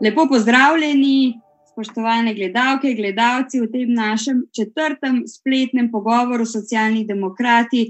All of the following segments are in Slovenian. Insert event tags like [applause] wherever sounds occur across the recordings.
Lepo pozdravljeni, spoštovane gledalke, gledalci v tem našem četrtem spletnem pogovoru socialnih demokrati,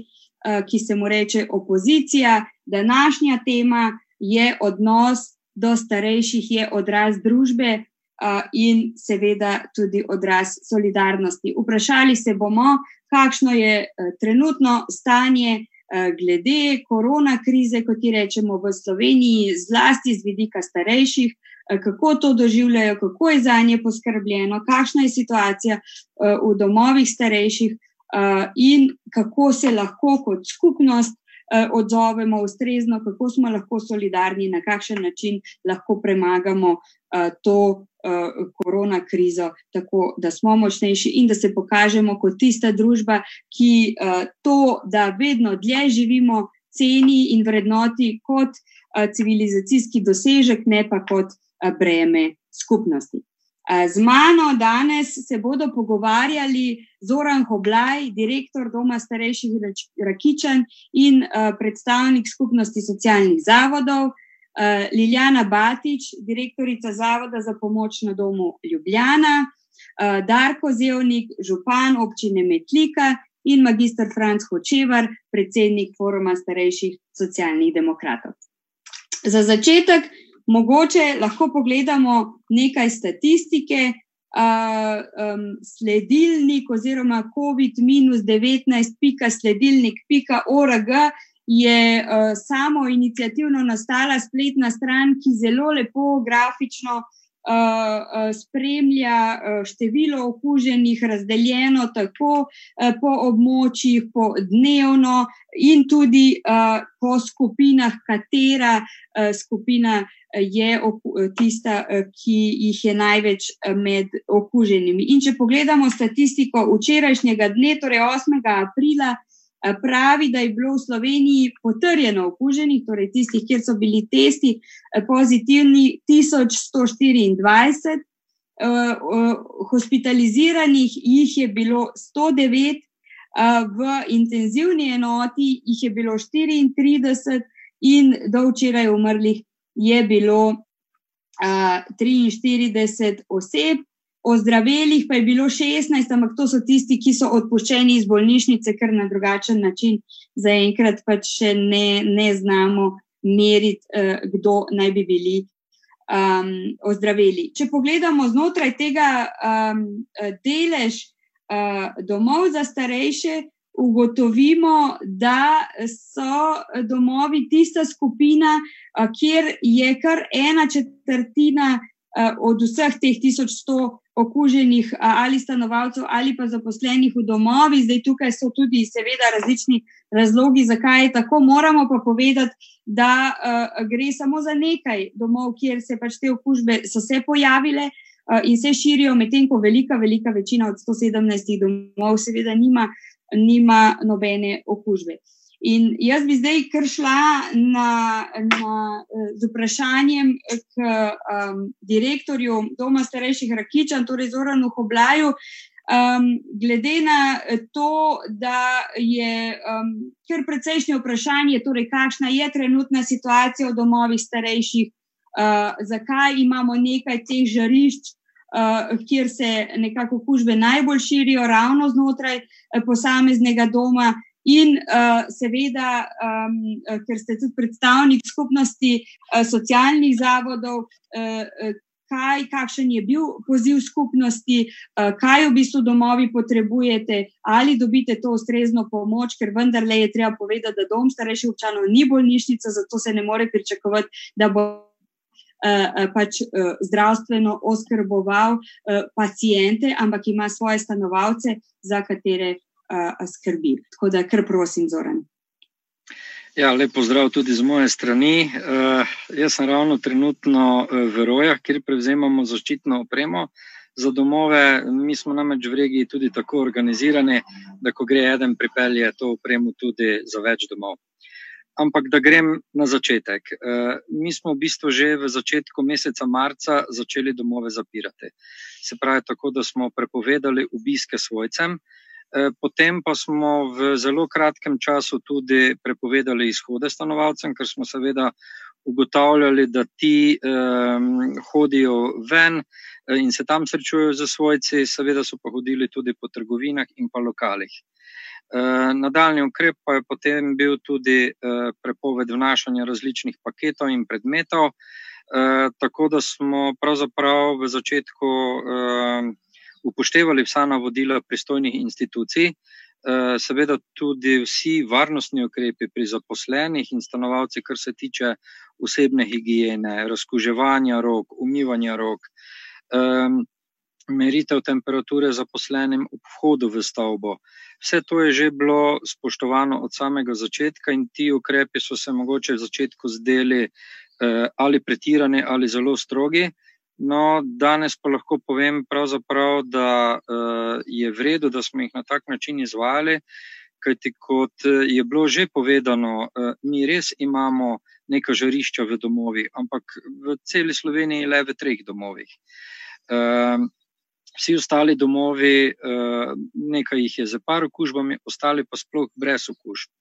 eh, ki se mu reče opozicija. Današnja tema je odnos do starejših, je odraz družbe eh, in seveda tudi odraz solidarnosti. Vprašali se bomo, kakšno je eh, trenutno stanje. Glede korona krize, kot ji rečemo v Sloveniji, zlasti z vidika starejših, kako to doživljajo, kako je za nje poskrbljeno, kakšna je situacija eh, v domovih starejših eh, in kako se lahko kot skupnost odzovemo ustrezno, kako smo lahko solidarni, na kakšen način lahko premagamo to korona krizo, tako da smo močnejši in da se pokažemo kot tista družba, ki to, da vedno dlje živimo, ceni in vrednoti kot civilizacijski dosežek, ne pa kot breme skupnosti. Z mano danes se bodo pogovarjali Zoran Hoblaj, direktor Doma starejših Rakičan in predstavnik skupnosti socialnih zavodov, Liljana Batič, direktorica Zavoda za pomoč na domu Ljubljana, Darko Zevnik, župan občine Metlika in magistr Franc Hočevar, predsednik Foruma starejših socialnih demokratov. Za začetek Mogoče lahko pogledamo nekaj statistike. Uh, um, sledilnik oziroma COVID-19.sledilnik.org je uh, samo inicijativno nastala spletna stran, ki zelo lepo grafično uh, spremlja uh, število okuženih, razdeljeno tako po območjih, po dnevno, in tudi po skupinah, katera skupina je tista, ki jih je največ med okuženimi. In če pogledamo statistiko včerajšnjega dne, torej 8. aprila, Eh, pravi, da je bilo v Sloveniji potrjeno okuženih, torej tistih, kjer so bili testi eh, pozitivni, 1124, eh, hospitaliziranih jih je bilo 109, v intenzivni enoti jih je bilo 34, in do včeraj umrlih je bilo 43 oseb. O zdravelih pa je bilo 16, ampak to so tisti, ki so odpuščeni iz bolnišnice, ker na drugačen način zaenkrat pač še ne, ne znamo meriti, uh, kdo naj bi bili um, ozdraveli. Če pogledamo znotraj tega um, delež uh, domov za starejše, ugotovimo, da so domovi tista skupina, uh, kjer je kar ena četrtina. Od vseh teh 1100 okuženih ali stanovalcev ali pa zaposlenih v domovih. Zdaj tukaj so tudi seveda različni razlogi, zakaj je tako. Moramo pa povedati, da uh, gre samo za nekaj domov, kjer se pač te okužbe so se pojavile uh, in se širijo, medtem ko velika, velika večina od 117 domov seveda nima, nima nobene okužbe. In jaz bi zdaj kar šla na, na, z vprašanjem k um, direktorju Doma starejših Rakičan, torej Zoranu Hoblaju. Um, glede na to, da je um, kar precejšnje vprašanje, torej kakšna je trenutna situacija v domovih starejših, uh, zakaj imamo nekaj teh žarišč, uh, kjer se nekako okužbe najbolj širijo, ravno znotraj uh, posameznega doma. In uh, seveda, um, ker ste tudi predstavnik skupnosti uh, socialnih zavodov, uh, kaj, kakšen je bil poziv skupnosti, kaj v bistvu domovi potrebujete, ali dobite to ustrezno pomoč, ker vendarle je treba povedati, da dom starejših občanov ni bolnišnica, zato se ne more pričakovati, da bo. Pač zdravstveno oskrboval pacijente, ampak ima svoje stanovalce, za katere uh, skrbi. Tako da, kar prosim, Zoran. Ja, lepo zdrav tudi z moje strani. Uh, jaz sem ravno trenutno v Rojah, kjer prevzemamo zaščitno opremo za domove. Mi smo namreč v regiji tudi tako organizirani, da ko gre eden, pripelje to opremo tudi za več domov. Ampak da grem na začetek. Mi smo v bistvu že v začetku meseca marca začeli domove zapirati. Se pravi, tako da smo prepovedali obiske svojcem, potem pa smo v zelo kratkem času tudi prepovedali izhode stanovalcem, ker smo seveda ugotavljali, da ti um, hodijo ven in se tam srečujejo z svojci, seveda so pa hodili tudi po trgovinah in pa lokalih. Uh, nadaljni ukrep pa je potem bil tudi uh, prepoved vnašanja različnih paketov in predmetov, uh, tako da smo pravzaprav v začetku uh, upoštevali vsa navodila pristojnih institucij, uh, seveda tudi vsi varnostni ukrepi pri zaposlenih in stanovalcih, kar se tiče osebne higiene, razkuževanja rok, umivanja rok, meritev temperature zaposlenim ob vhodu v stavbo. Vse to je že bilo spoštovano od samega začetka, in ti ukrepi so se mogoče v začetku zdeli uh, ali pretirani ali zelo strogi. No, danes pa lahko povem, da uh, je v redu, da smo jih na tak način izvajali, kajti kot je bilo že povedano, uh, mi res imamo neka žarišča v domovih, ampak v celi Sloveniji le v treh domovih. Uh, vsi ostali domovi, nekaj jih je z par okužbami, ostali pa sploh brez okužb.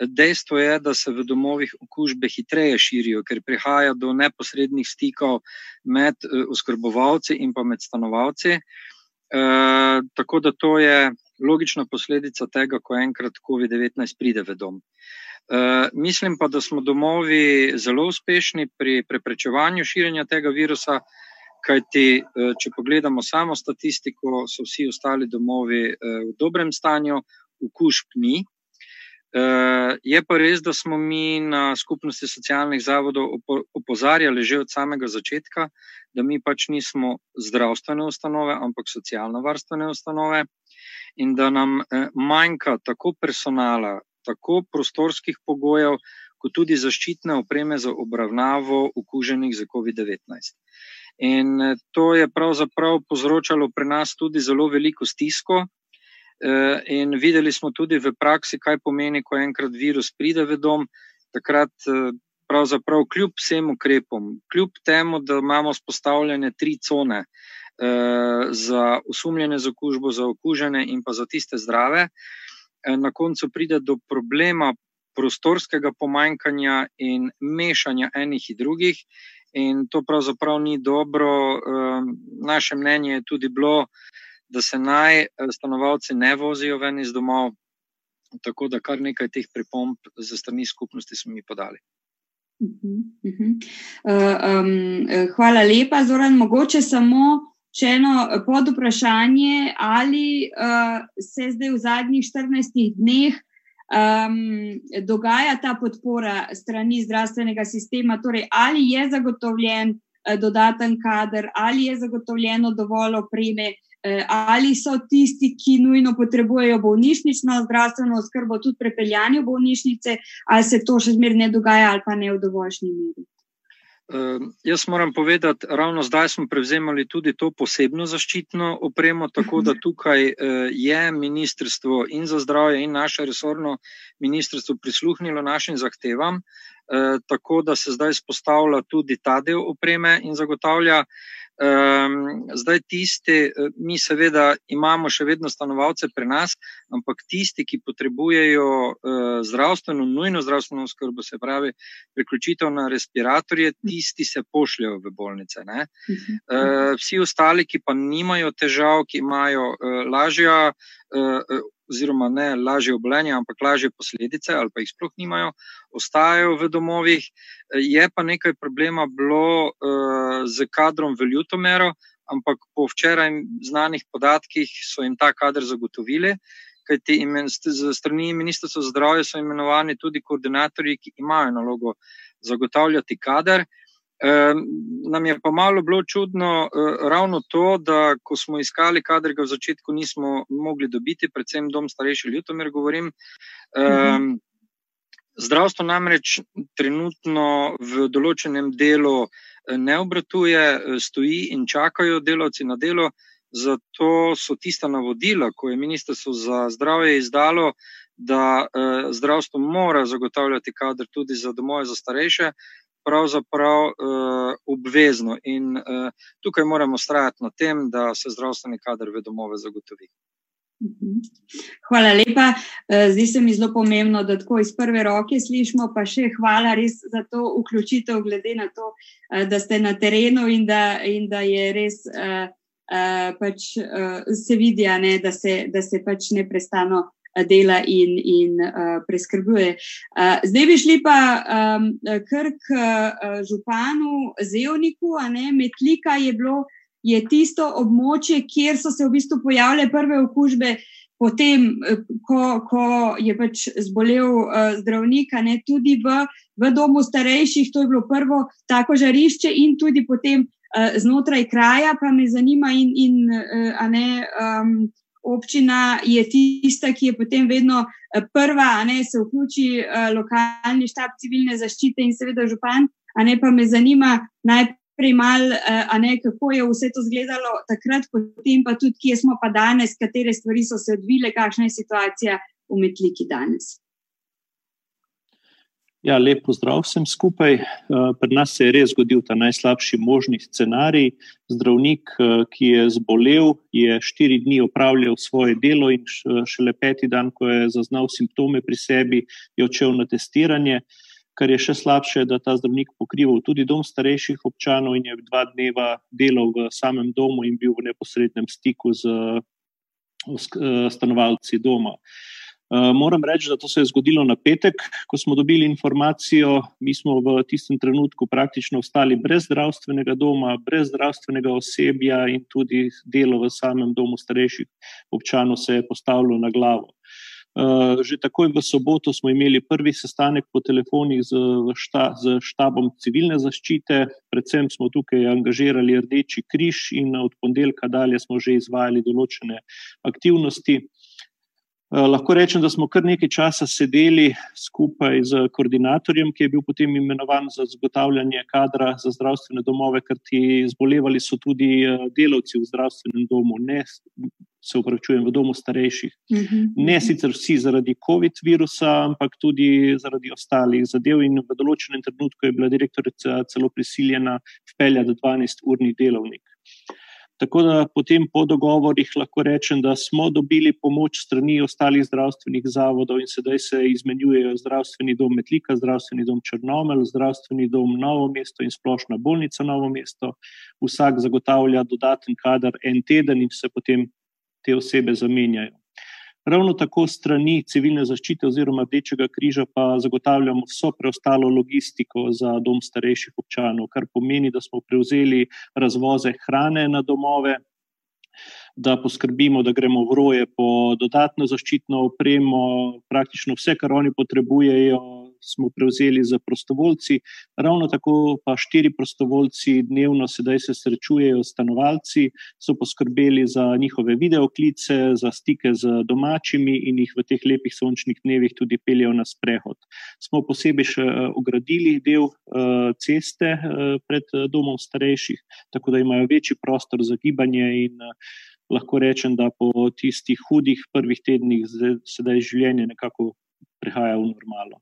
Dejstvo je, da se v domovih okužbe hitreje širijo, ker prihaja do neposrednih stikov med eh, oskrbovalci in pa med stanovalci. E, tako da to je logična posledica tega, ko enkrat COVID-19 pride v dom. E, mislim pa, da smo domovi zelo uspešni pri preprečevanju širjenja tega virusa, kajti če pogledamo samo statistiko, so vsi ostali domovi v dobrem stanju, okužb ni. Uh, je pa res, da smo mi na skupnosti socialnih zavodov opozarjali že od samega začetka, da mi pač nismo zdravstvene ustanove, ampak socialno-varstvene ustanove in da nam eh, manjka tako personala, tako prostorskih pogojev, kot tudi zaščitne opreme za obravnavo okuženih z COVID-19. In eh, to je pravzaprav povzročalo pri nas tudi zelo veliko stisko, in videli smo tudi v praksi, kaj pomeni, ko enkrat virus pride v dom. Takrat, eh, pravzaprav, kljub vsem ukrepom, kljub temu, da imamo spostavljene tri cone eh, za usumljene z okužbo, za okužene in pa za tiste zdrave, na koncu pride do problema prostorskega pomanjkanja in mešanja enih in drugih. In to pravzaprav ni dobro. Naše mnenje je tudi bilo, da se naj eh, stanovalci ne vozijo ven iz domov. Tako da kar nekaj teh pripomb za strani skupnosti smo mi podali. Uh, um, hvala lepa, Zoran. Mogoče samo še eno pod vprašanje, ali uh, se zdaj v zadnjih 14 dneh um, dogaja ta podpora strani zdravstvenega sistema, torej ali je zagotovljen uh, dodaten kader, ali je zagotovljeno dovolj opreme. Eh, ali so tisti, ki nujno potrebujejo bolnišnično zdravstveno oskrbo, tudi prepeljani v bolnišnice, ali se to še zmeraj ne dogaja, ali pa ne v dovoljšnji meri. Uh, jaz moram povedati, ravno zdaj smo prevzemali tudi to posebno zaščitno opremo, tako da tukaj uh, je ministrstvo in za zdravje in naše resorno ministrstvo prisluhnilo našim zahtevam, tako da se zdaj spostavlja tudi ta del opreme in zagotavlja Um, zdaj, tisti, eh, mi seveda imamo še vedno stanovalce pri nas, ampak tisti, ki potrebujejo uh, zdravstveno, nujno zdravstveno skrbo, se pravi, priključitev na respiratorje, tisti se pošljajo v bolnice. Uh, vsi ostali, ki pa nimajo težav, ki imajo lažja. Uh, oziroma ne lažje obolenje, ampak lažje posledice, ali pa jih sploh nimajo, ostajajo v domovih. Je pa nekaj problema bilo uh, z kadrom v Ljutomeru, ampak po včeraj znanih podatkih so jim ta kader zagotovili. Kajti z strani Ministrstva za zdravje so imenovani tudi koordinatorji, ki imajo nalogo zagotavljati kader. Nam je pa malo bilo čudno eh, ravno to, da ko smo iskali kader, ga v začetku nismo mogli dobiti, predvsem dom starejših Ljutomer, govorim. Mhm. Zdravstvo namreč trenutno v določenem delu eh, ne obratuje, eh, stoji in čakajo delavci na delo, zato so tista navodila, ko je Ministrstvo za zdravje izdalo, da zdravstvo mora zagotavljati kader tudi za domove za starejše, pravzaprav uh, obvezno. In uh, tukaj moramo strajati na tem, da se zdravstveni kader v domove zagotovi. Mhm. Hvala lepa. Eh, zdi se mi zelo pomembno, da tako iz prve roke slišimo, pa še hvala res za to vključitev, glede na to, da ste na terenu in da, in da je res pač, se vidi, ne, da, se, da se pač neprestano dela in, in uh, preskrbuje. Uh, zdaj bi šli pa um, kar k uh, županu Zevniku, a ne Metlika je bilo je tisto območje, kjer so se v bistvu pojavile prve okužbe, potem, eh, ko, ko je pač zbolel uh, zdravnik, ne tudi v, v domu starejših, to je bilo prvo tako žarišče, in tudi potem uh, znotraj kraja, pa me zanima, in, in uh, ne. Um, Občina je tista, ki je potem vedno prva, a ne se vključi uh, lokalni štab civilne zaščite in seveda župan. A ne pa me zanima najprej prej malo, uh, kako je vse to izgledalo takrat, potem pa tudi, kje smo pa danes, katere stvari so se odvile, kakšna je situacija v Metliki danes. Ja, lep pozdrav vsem skupaj. Eh, pri nas se je res zgodil ta najslabši možni scenarij. Zdravnik, eh, ki je zbolel, je štiri dni opravljal svoje delo in šele peti dan, ko je zaznal simptome pri sebi, je odšel na testiranje. Kar je še slabše, da ta zdravnik pokrival tudi dom starejših občanov in je dva dneva delal v samem domu in bil v neposrednem stiku z stanovalci doma. Eh, moram reči, da to se je zgodilo na petek, ko smo dobili informacijo. Mi smo v tistem trenutku praktično ostali brez zdravstvenega doma, brez zdravstvenega osebja in tudi delo v samem domu starejših občanov se je postavilo na glavo. Eh, že takoj v soboto smo imeli prvi sestanek po telefonih z, šta, z štabom civilne zaščite, predvsem smo tukaj angažirali Rdeči križ in od ponedeljka dalje smo že izvajali določene aktivnosti. Eh, lahko rečem, da smo kar nekaj časa sedeli skupaj z koordinatorjem, ki je bil potem imenovan za zagotavljanje kadra za zdravstvene domove, ker ti zbolevali so tudi eh, delavci v zdravstvenem domu, ne se upravičujem, v domu starejših. Uh mhm. -huh. Ne sicer vsi zaradi COVID-19 virusa, ampak tudi zaradi ostalih zadev. In v določenem trenutku je bila direktorica celo prisiljena vpeljati 12-urni delovnik. Tako da potem po dogovorih lahko rečem, da smo dobili pomoč strani ostalih zdravstvenih zavodov in sedaj se izmenjujejo zdravstveni dom Metlika, zdravstveni dom Črnomel, zdravstveni dom Novo mesto in splošna bolnica Novo mesto. Vsak zagotavlja dodaten kader en teden in se potem te osebe zamenjajo. Ravno tako strani civilne zaščite oziroma Rdečega križa pa zagotavljamo vso preostalo logistiko za dom starejših občanov, kar pomeni, da smo prevzeli razvoze hrane na domove, da poskrbimo, da gremo v roje po dodatno zaščitno opremo, praktično vse, kar oni potrebujejo, smo prevzeli za prostovoljci. Ravno tako pa štiri prostovoljci dnevno sedaj se srečujejo s stanovalci, so poskrbeli za njihove videoklice, za stike z domačimi in jih v teh lepih sončnih dnevih tudi peljejo na sprehod. Smo posebej še eh, ogradili del uh, ceste uh, pred domom starejših, tako da imajo večji prostor za gibanje in lahko rečem, da po tistih hudih prvih tednih sedaj življenje nekako prihaja v normalo.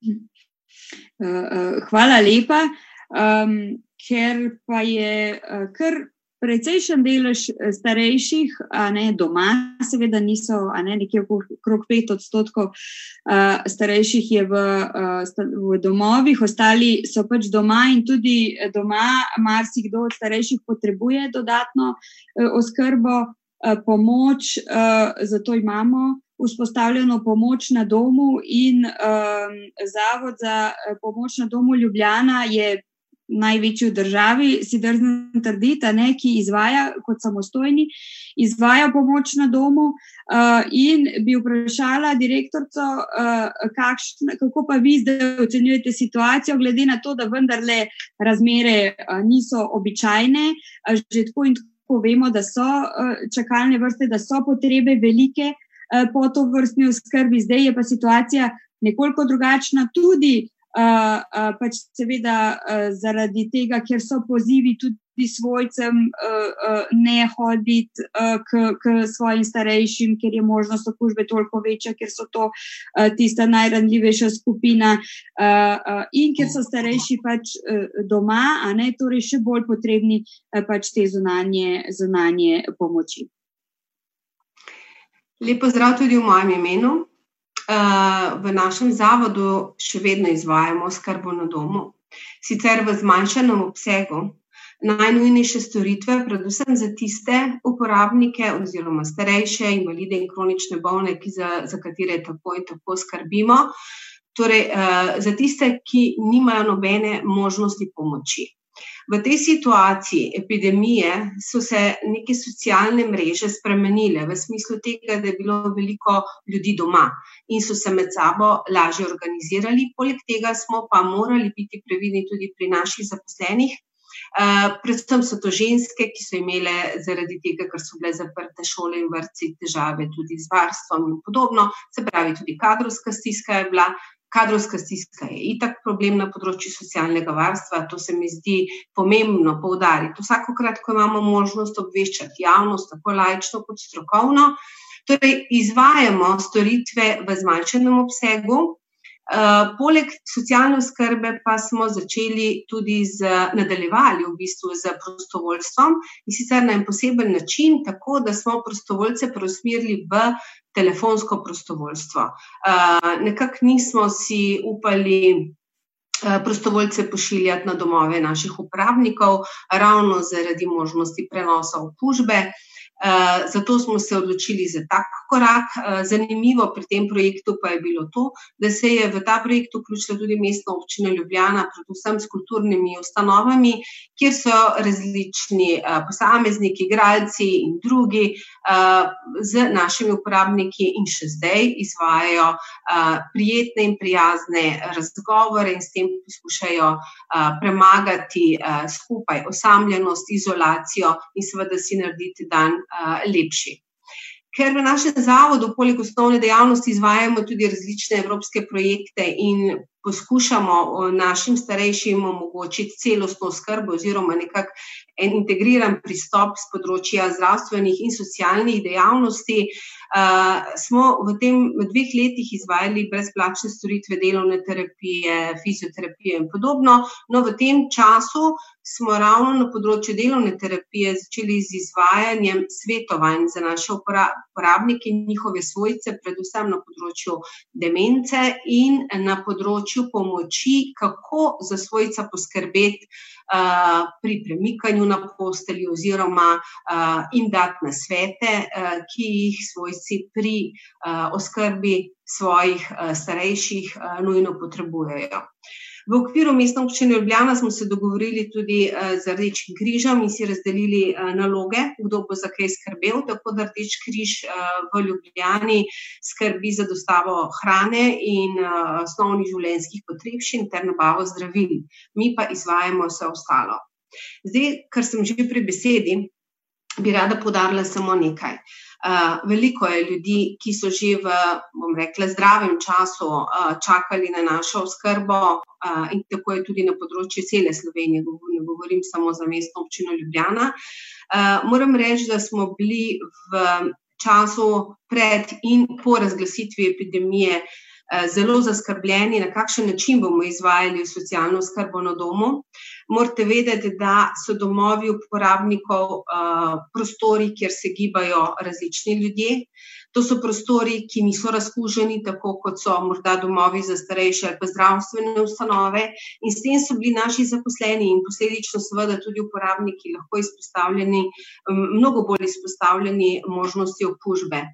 Eh, eh, hvala lepa, um, ker pa je uh, kar precejšen delež starejših, a ne doma, seveda niso, a ne nekje okrog pet odstotkov uh, starejših je v, uh, v domovih, ostali so pač doma in tudi doma marsikdo od starejših potrebuje dodatno uh, oskrbo, uh, pomoč, uh, zato imamo vzpostavljeno pomoč na domu in um, Zavod za eh, pomoč na domu Ljubljana je največji v državi, si drznem trditi, ne, ki izvaja kot samostojni, izvaja pomoč na domu. Uh, in bi vprašala direktorico, uh, kako pa vi zdaj ocenjujete situacijo, glede na to, da vendarle razmere uh, niso običajne, uh, že tako in tako vemo, da so uh, čakalne vrste, da so potrebe velike. Eh, po to vrstni oskrbi, zdaj je pa situacija nekoliko drugačna, tudi uh, uh, pač seveda zaradi tega, ker so pozivi tudi svojcem ne hoditi k, k svojim starejšim, ker je možnost okužbe toliko večja, ker so to tista najranljivejša skupina in ker so starejši pač doma, a ne torej še bolj potrebni pač te zunanje, zunanje pomoči. Lepo zdrav tudi v mojem imenu. V našem zavodu še vedno izvajamo skrbo na domu, sicer v zmanjšanem obsegu. Najnujnejše storitve, predvsem za tiste uporabnike, oziroma starejše, invalide in kronične bolne, za, za katere tako in tako skrbimo, torej za tiste, ki nimajo nobene možnosti pomoči. V tej situaciji epidemije so se neke socialne mreže spremenile v smislu tega, da je bilo veliko ljudi doma in so se med sabo lažje organizirali, poleg tega smo pa morali biti previdni tudi pri naših zaposlenih. Uh, predvsem so to ženske, ki so imele zaradi tega, ker so bile zaprte šole in vrtci, težave tudi z varstvom in podobno, se pravi, tudi kadrovska stiska je bila, Kadrovska stiska je itak problem na področju socialnega varstva, to se mi zdi pomembno poudariti. Vsakokrat, ko imamo možnost obveščati javnost, tako lajčno kot strokovno, torej izvajamo storitve v zmanjšenem obsegu. Uh, poleg socialne skrbe pa smo začeli tudi z nadaljevali v bistvu z prostovoljstvom in sicer na en poseben način, tako da smo prostovoljce preusmerili v telefonsko prostovoljstvo. Uh, nekako nismo si upali uh, prostovoljce pošiljati na domove naših uporabnikov, ravno zaradi možnosti prenosa okužbe. Uh, zato smo se odločili za tak korak. Uh, zanimivo pri tem projektu pa je bilo to, da se je v ta projekt vključila tudi mestna občina Ljubljana, predvsem s kulturnimi ustanovami, kjer so različni uh, posamezniki, igralci in drugi z našimi uporabniki in še zdaj izvajajo prijetne in prijazne razgovore in s tem poskušajo premagati skupaj osamljenost, izolacijo in seveda si narediti dan lepši. Ker v našem zavodu, poleg osnovne dejavnosti, izvajamo tudi različne evropske projekte in poskušamo našim starejšim omogočiti celostno skrbo oziroma nekako en integriran pristop z področja zdravstvenih in socialnih dejavnosti, uh, smo v tem dveh letih izvajali brezplačne storitve delovne terapije, fizioterapije in podobno. No, v tem času smo ravno na področju delovne terapije začeli z izvajanjem svetovanj za naše uporabnike in njihove svojce, predvsem na področju demence in na področju pomoči, kako za svojca poskrbeti uh, pri premikanju na postelji oziroma uh, jim dati na svete, uh, ki jih svojci pri uh, oskrbi svojih uh, starejših uh, nujno potrebujejo. V okviru mestne občine Ljubljana smo se dogovorili tudi uh, z Rdečim križem in si razdelili uh, naloge, kdo bo za kaj skrbel. Tako da Rdeč križ uh, v Ljubljani skrbi za dostavo hrane in osnovnih življenjskih potrebščin ter nabavo zdravil. Mi pa izvajamo vse ostalo. Zdaj, kar sem že pri besedi, bi rada podarila samo nekaj. Uh, Uh, veliko je ljudi, ki so že v, bom rekla, zdravem času uh, čakali na našo oskrbo, uh, in tako je tudi na področju cele Slovenije, ne govorim samo za mestno občino Ljubljana. Moram reči, da smo bili v času pred in po razglasitvi epidemije zelo zaskrbljeni, na kakšen način bomo izvajali socialno skrbo na domu. Morate vedeti, da so domovi uporabnikov uh, prostori, kjer se gibajo različni ljudje. To so prostori, ki niso razkuženi, tako kot so morda domovi za starejše ali pa zdravstvene ustanove, in s tem so bili naši zaposleni in posledično, seveda, tudi uporabniki lahko izpostavljeni, mnogo bolj izpostavljeni možnosti okužbe.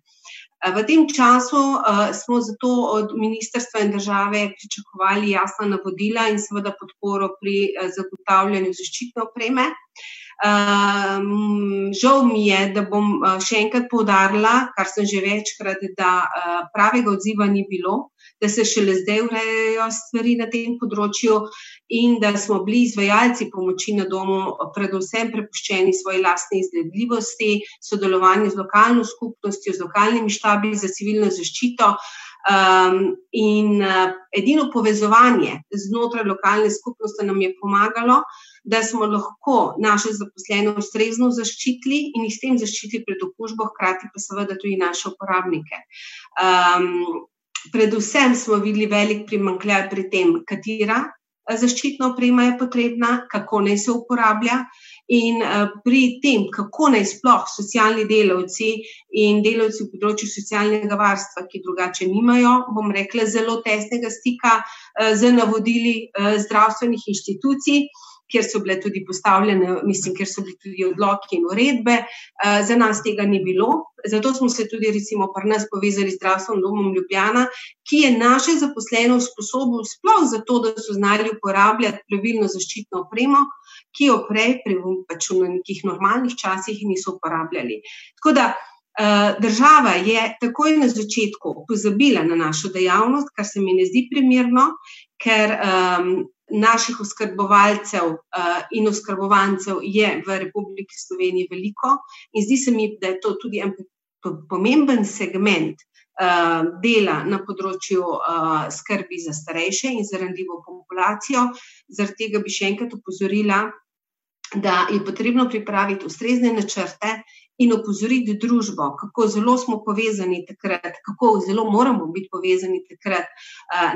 Eh, v tem času uh, smo zato od ministrstva in države pričakovali jasna navodila in seveda podporo pri uh, zagotavljanju zaščitne opreme. Um, žal mi je, da bom še enkrat povdarila, kar sem že večkrat, da uh, pravega odziva ni bilo da se šele zdaj urejajo stvari na tem področju, in da smo bili izvajalci pomoči na domu, predvsem prepuščeni svoji lastni izgledljivosti, sodelovanju z lokalno skupnostjo, z lokalnimi štabi za civilno zaščito. Um, in uh, edino povezovanje znotraj lokalne skupnosti nam je pomagalo, da smo lahko naše zaposlene ustrezno zaščitili in jih s tem zaščitili pred okužbo, hkrati pa seveda tudi naše uporabnike. Um, Predvsem smo videli velik primankljaj pri tem, katera eh, zaščitna oprema je potrebna, kako naj se uporablja. In uh, pri tem, kako naj sploh socialni delavci in delavci v področju socialnega varstva, ki drugače nimajo, bom rekla, zelo tesnega stika uh, z navodili zdravstvenih inštitucij, kjer so bile tudi postavljene, mislim, kjer so bili tudi odloki in uredbe. Eh, za nas tega ni bilo, zato smo se tudi, recimo, pri nas povezali z zdravstvenim domom Ljubljana, ki je naše zaposlene usposobil sploh zato, da so znali uporabljati pravilno zaščitno opremo, ki jo prej, pač v nekih normalnih časih, niso uporabljali. Tako da. Uh, država je takoj na začetku pozabila na našo dejavnost, kar se mi ne zdi primerno, ker um, naših oskrbovalcev uh, in oskrbovancev je v Republiki Sloveniji veliko, in zdi se mi, da je to tudi en pomemben segment uh, dela na področju uh, skrbi za starejše in za randljivo populacijo. Zaradi tega bi še enkrat upozorila, da je potrebno pripraviti ustrezne načrte in opozoriti družbo, kako zelo smo povezani takrat, kako zelo moramo biti povezani takrat,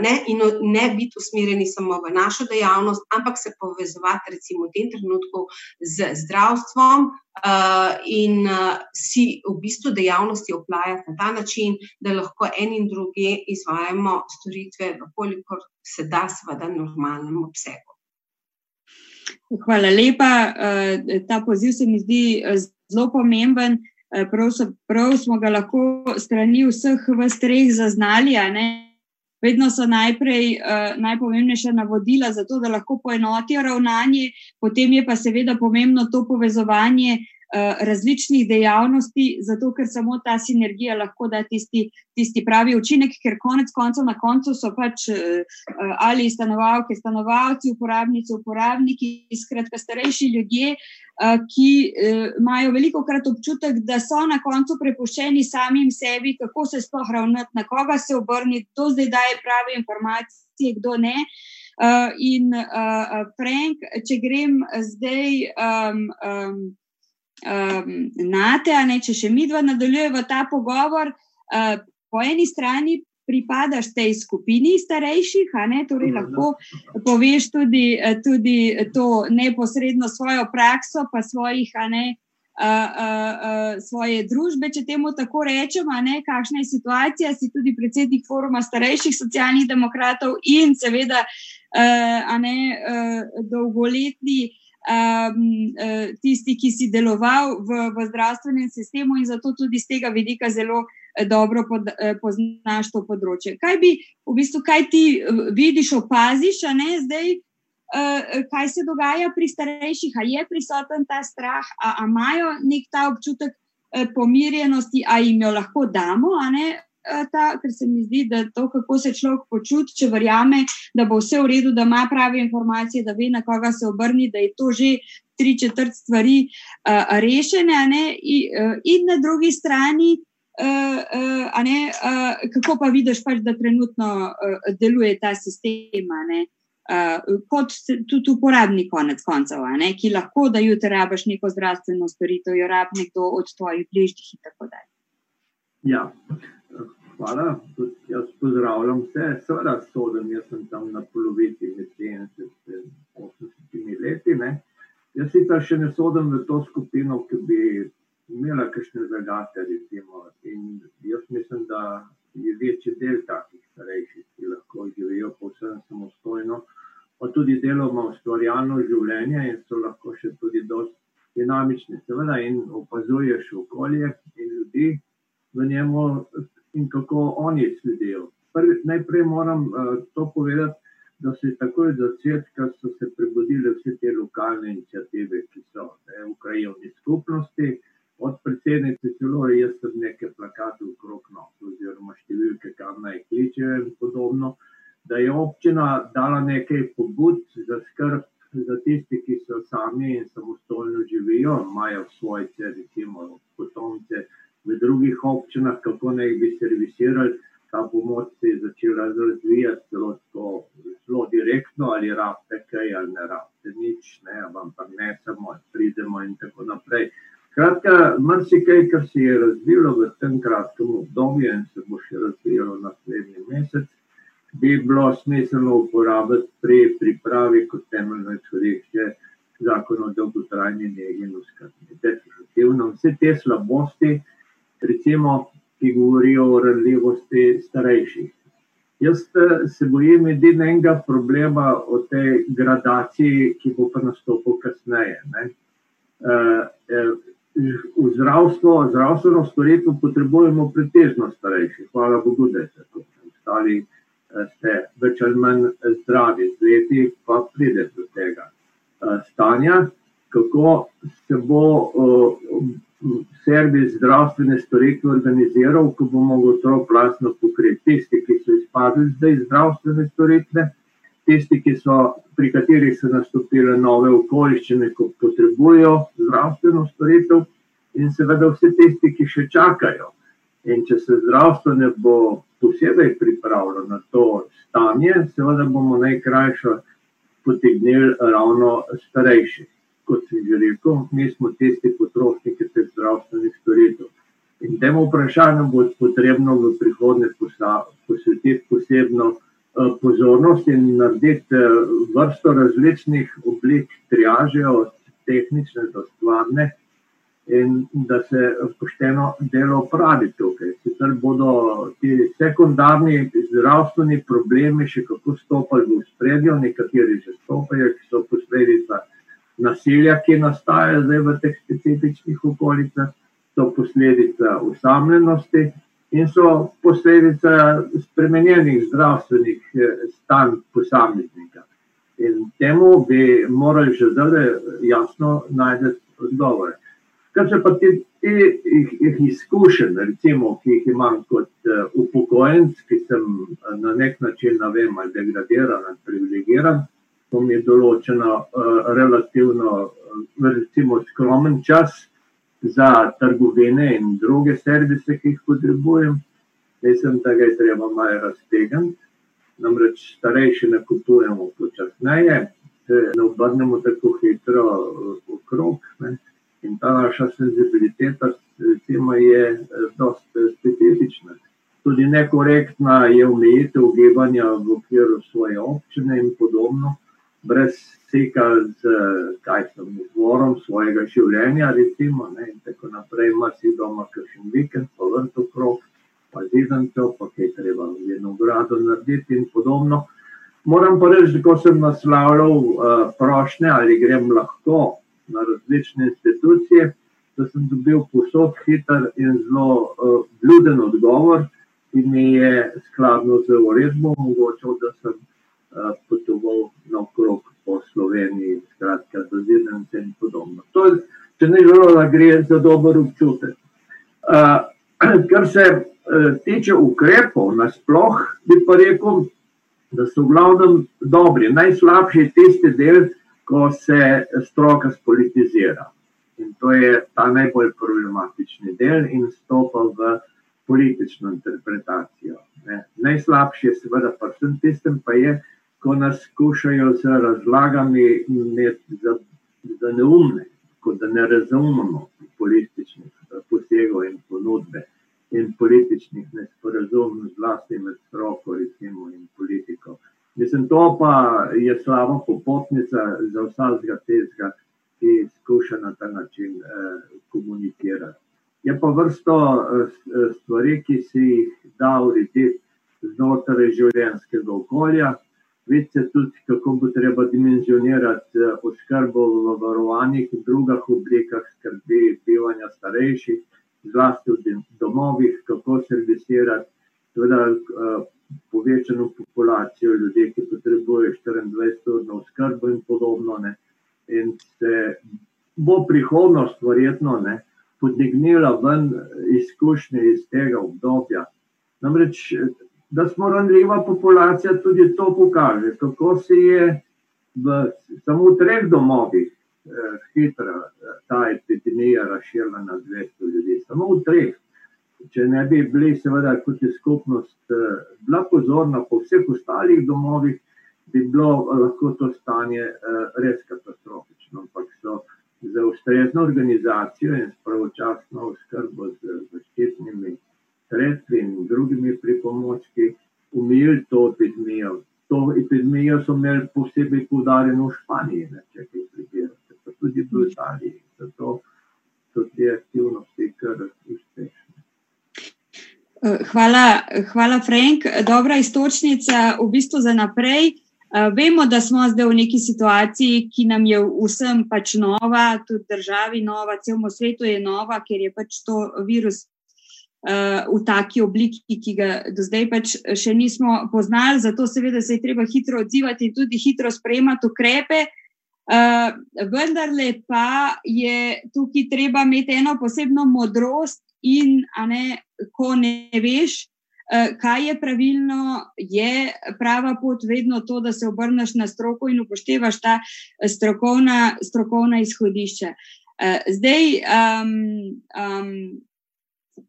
ne, in ne biti usmerjeni samo v našo dejavnost, ampak se povezovati, recimo, v tem trenutku z zdravstvom. Uh, in uh, si v bistvu dejavnosti oplajati na ta način, da lahko en in drugi izvajamo storitve, kolikor se da, seveda, v normalnem obsegu. Hvala lepa. Uh, ta poziv se mi zdi zelo pomemben. Eh, prav, so, prav smo ga lahko strani vseh v streh zaznali. Vedno so najprej uh, najpomembnejša navodila za to, da lahko poenotijo ravnanje, potem je pa seveda pomembno to povezovanje uh, različnih dejavnosti, zato ker samo ta sinergija lahko da tisti, tisti pravi učinek, ker konec koncev na koncu so pač eh, ali stanovalke, stanovalci, uporabnice, uporabniki, skratka starejši ljudje, eh, ki imajo veliko krat občutek, da so na koncu prepuščeni samim sebi, kako se sploh ravnati, na koga se obrniti, kdo zdaj daje prave informacije, kdo ne. Uh, in uh, Frank, če grem zdaj um, um, um, nate, a ne če še mi dva nadaljujemo ta pogovor. Uh, po eni strani pripadaš tej skupini starejših, a ne torej lahko poveš tudi, eh, tudi to neposredno svojo prakso, pa svojih, a ne. Uh, uh, uh, svoje družbe, če temu tako rečemo, ne, kakšna je situacija, si tudi predsednik foruma starejših socialnih demokratov in seveda uh, ne, uh, dolgoletni uh, um, tisti, ki si deloval v, v zdravstvenem sistemu in zato tudi z tega vidika zelo eh, dobro pod, eh, poznaš to področje. Kaj bi, v bistvu, kaj ti vidiš, opaziš, a ne zdaj, uh, kaj se dogaja pri starejših, a je prisoten ta strah, a imajo nek ta občutek uh, pomirjenosti, a jim jo lahko damo, a ne. Eh, ta, ker se mi zdi, da to, kako se človek počuti, če verjame, da bo vse v redu, da ima prave informacije, da ve, na koga se obrni, da je to že tri četrt stvari uh, rešene, in, uh, in na drugi strani. Uh, uh, ne, uh, kako pa vidiš, pač, da trenutno uh, deluje ta sistem, uh, kot tudi uporabnik, konec koncev, ki lahko da jutri rabiš neko zdravstveno storitev, jo rabi nekdo od tvojih bližnjih in tako dalje. Ja, hvala. Tudi jaz pozdravljam vse, seveda sodim, jaz sem tam na polovici med 70 in 80 leti. Ne. Jaz sicer še ne sodim v to skupino, ki bi imela kakšne zagate. Recimo. In jaz mislim, da je večji del takih starejših, ki lahko živijo povsem samostojno, pa tudi deloma ustvarjalno življenje in so lahko še tudi dosti dinamični. Seveda in opazuješ okolje in ljudi v njemu, in kako oni sledijo. Najprej moram uh, to povedati, da se takoj od začetka prebudile vse te lokalne inicijative, ki so ne, v krajovni skupnosti, od predsednice celo jaz sem nekaj plakatov okrog nos, oziroma številke, kam naj kličejo in podobno, da je občina dala nekaj pobud za skrb za tiste, ki so sami in samostojno živijo, imajo svojce, recimo potomce, v drugih občinah, kako naj bi servisirali. Ta pomoč se je začela razvijati zelo, zelo direktno, ali rabite kaj, ali ne rabite nič, ne, ampak ne samo, pridemo in tako naprej. Kratka, marsikaj, kar se je razvilo v tem kratkem obdobju in se bo še razvijalo naslednji mesec, bi bilo smiselno uporabiti pri pripravi kot temeljno izhodišče zakon o dolgotrajni negi in oskrbi. Definitivno vse te slabosti, recimo, ki govorijo o ranljivosti starejših. Jaz eh, se bojim edino enega problema o tej gradaciji, ki bo pa nastopil kasneje. Ne. Uh, v zdravstvo, zdravstveno storitev potrebujemo pretežno starejši. Hvala Bogu, da se to ostali ste več ali manj zdravi, z leti pa pride do tega stanja, kako se bo servis zdravstvene storitve organiziral, ko bomo gotovo plasno pokriti tisti, ki so izpadli zdaj zdravstvene storitve, tisti, so, pri katerih so nastopile nove okoliščine, ko potrebujejo zdravstveno storitev in seveda vsi tisti, ki še čakajo. In če se zdravstvo ne bo posebej pripravljeno na to stanje, seveda bomo najkrajšo potegnili ravno starejši kot sem že rekel, mi smo tisti potrošniki teh zdravstvenih storitev. In temu vprašanju bo potrebno v prihodnje posvetiti posebno eh, pozornost in narediti eh, vrsto različnih oblik triaže, od tehnične do stvarne, in da se pošteno delo pravi tukaj. Sicer bodo ti sekundarni zdravstveni problemi še kako stopali v spredje, nekateri že stopajo, ki so posledica nasilja, ki nastaja zdaj v teh specifičnih okolicah, so posledica usamljenosti in so posledica spremenjenih zdravstvenih eh, stanj posameznika. In temu bi morali že zdaj jasno najti odgovore. Kar se pa ti izkušenj, recimo, ki jih imam kot uh, upokojenc, ki sem uh, na nek način, ne vem, ali degradiran ali privilegiran, to mi je določeno uh, relativno, uh, recimo, skromen čas za trgovine in druge servise, ki jih potrebujem. Mislim, da ga je treba malo raztegniti. Namreč starejši ne kupujemo počasneje, se ne obrnemo tako hitro uh, okrog. Ne. In ta naša senzibiliteta recimo, je dosta specifična. Tudi nekorektna je omejitev gibanja v okviru svoje občine in podobno brez stika z kajsom, izvorom svojega življenja, recimo, ne, in tako naprej, ima si doma kakšen vikend, pa vrto krok, pa zidancev, pa kaj treba v eno grado narediti in podobno. Moram pa reči, ko sem naslavljal uh, prošnje, ali grem lahko na različne institucije, da sem dobil posod hiter in zelo uh, bluden odgovor, ki mi je skladno z uredbo omogočal, da sem Eh, potoval naokrog po Sloveniji, skratka, za zidence in podobno. To je, če ne želo, da gre za dober občutek. [clears throat] Kar se uh, tiče ukrepov, nasploh bi pa rekel, da so v glavnem dobri. Najslabši je tisti del, ko se stroka spolitizira. In to je ta najbolj problematični del in stopa v politično interpretacijo. Najslabši je seveda pa vsem tistem, pa je, ko nas skušajo z razlagami za, za neumne, kot da ne razumemo političnih posegov in ponudbe in političnih nesporazumov, zlasti med stroko recimo, in politiko. Mislim, to pa je slaba popotnica za vsakega tezga, ki skuša na ta način eh, komunicirati. Je pa vrsto eh, stvari, ki si jih da urediti znotraj življenjskega okolja, Vidite tudi, kako bo treba dimenzionirati eh, oskrbo v varovanih in drugih oblikah skrbi bivanja starejših, zlasti v domovih, kako servisirati teda, eh, povečano populacijo ljudi, ki potrebujejo 24-urno oskrbo in podobno. Ne. In se bo prihodnost verjetno ne, podnignila ven izkušnje iz tega obdobja. Namreč da smo ranljiva populacija, tudi to pokaže, kako se je v samo treh domovih eh, hitro eh, ta epidemija razširila na 200 ljudi. Samo v treh. Če ne bi bili, seveda, kot je skupnost eh, bila pozorna po vseh ostalih domovih, bi bilo eh, lahko to stanje eh, res katastrofično. Ampak so za ustrezno organizacijo in pravočasno oskrbo z zaščitnimi sredstvi in drugimi pripomočki umili to epidemijo. To epidemijo so imeli posebej poudarjeno v Španiji, ne, če kaj prebirate. tudi v Italiji. Zato so te aktivnosti kar uspešne. Hvala, hvala, Frank. Dobra istočnica v bistvu za naprej. Vemo, da smo zdaj v neki situaciji, ki nam je vsem pač nova, tudi državi nova, celemu svetu je nova, ker je pač to virus v taki obliki, ki ga do zdaj pač še nismo poznali. Zato, seveda, se je treba hitro odzivati in tudi hitro sprejemati ukrepe. Uh, vendar pa je tukaj treba imeti eno posebno modrost, in ne, ko ne veš, uh, kaj je pravilno, je prava pot vedno to, da se obrneš na stroko in upoštevaš ta strokovna, strokovna izhodišča. Uh, zdaj, um, um,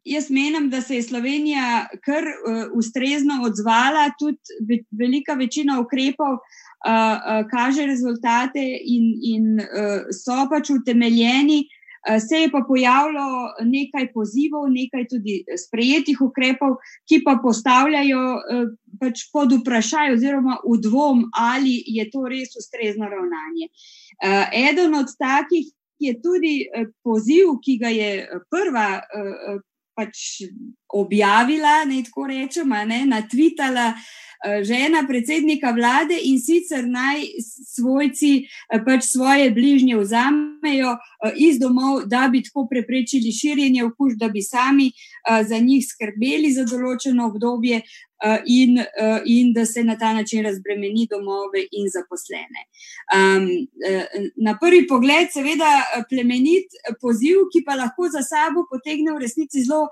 jaz menim, da se je Slovenija kar uh, ustrezno odzvala, tudi velika večina ukrepov kaže rezultate in, in so pač utemeljeni. Se je pa pojavilo nekaj pozivov, nekaj tudi sprejetih ukrepov, ki pa postavljajo pač pod vprašaj, oziroma v dvom, ali je to res ustrezno ravnanje. Eden od takih je tudi poziv, ki ga je prva pač objavila, ne tako rečemo, na Twitterju. Eh, žena predsednika vlade in sicer naj svojci eh, pač svoje bližnje vzamejo eh, iz domov, da bi tako preprečili širjenje okužb, da bi sami za njih skrbeli za določeno obdobje. In, in da se na ta način razbremeni domove in zaposlene. Um, na prvi pogled, seveda, plemenit poziv, ki pa lahko za sabo potegne v resnici zelo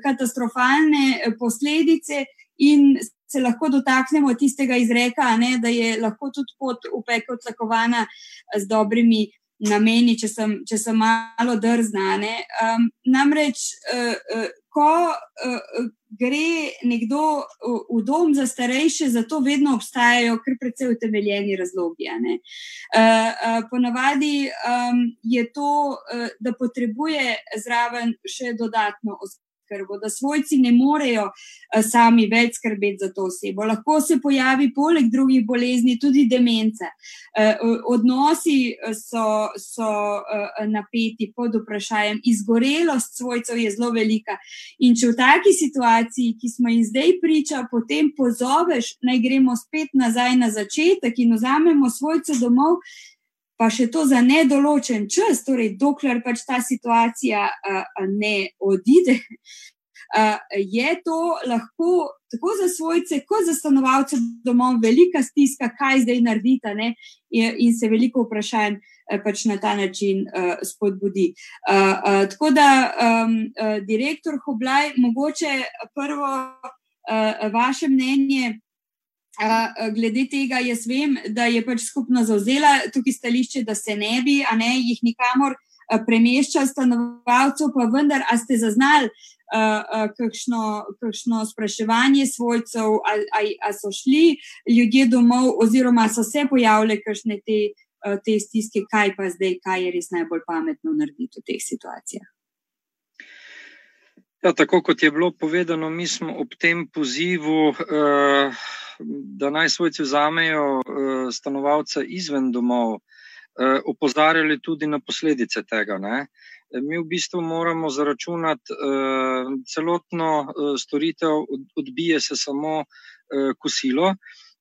katastrofalne posledice, in se lahko dotaknemo tistega izreka, ne, da je lahko tudi pot v pekel tlakovana z dobrimi nameni, če sem, če sem malo drzna. Um, namreč, uh, uh, ko uh, gre nekdo v, v dom za starejše, zato vedno obstajajo kar precej utemeljeni razlogi. Uh, uh, ponavadi um, je to, uh, da potrebuje zraven še dodatno oskrbo oskrbo, da svojci ne morejo eh, sami več skrbeti za to osebo. Lahko se pojavi poleg drugih bolezni tudi demence. Eh, odnosi eh, so, so napeti pod vprašanjem, izgorelost svojcev je zelo velika. In če v taki situaciji, ki smo jim zdaj priča, potem pozoveš, naj gremo spet nazaj na začetek in vzamemo svojce domov pa še to za nedoločen čas, torej dokler pač ta situacija uh, ne odide, uh, je to lahko tako za svojce, kot za stanovalce domov velika stiska, kaj zdaj narediti, ne? in se veliko vprašanj pač na ta način uh, spodbudi. Uh, uh, tako da, um, uh, direktor Hoblaj, mogoče prvo uh, vaše mnenje glede tega, jaz vem, da je pač skupno zauzela tukaj stališče, da se ne bi, a ne jih nikamor premeščal stanovalcev, pa vendar, a ste zaznali kakšno, kakšno spraševanje svojcev, ali so šli ljudje domov, oziroma so se pojavile kakšne te, te stiske, kaj pa zdaj, kaj je res najbolj pametno narediti v teh situacijah. Ja, tako kot je bilo povedano, mi smo ob tem pozivu, eh, da naj svojci vzamejo eh, stanovalce izven domov, eh, opozarjali tudi na posledice tega. Ne? Mi v bistvu moramo zaračunati celotno storitev, odbije se samo kosilo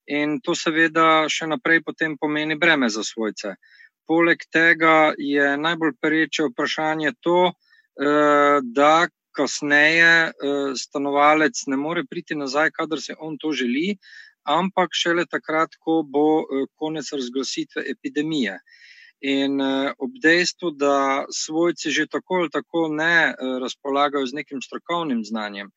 in to seveda še naprej potem pomeni breme za svojce. Poleg tega je najbolj pereče vprašanje to, da kasneje uh, stanovalec ne more priti nazaj, kadar se on to želi, ampak šele takrat, ko bo uh, konec razglasitve epidemije. In uh, ob dejstvu, da svojci že tako ali tako ne razpolagajo z nekim strokovnim znanjem,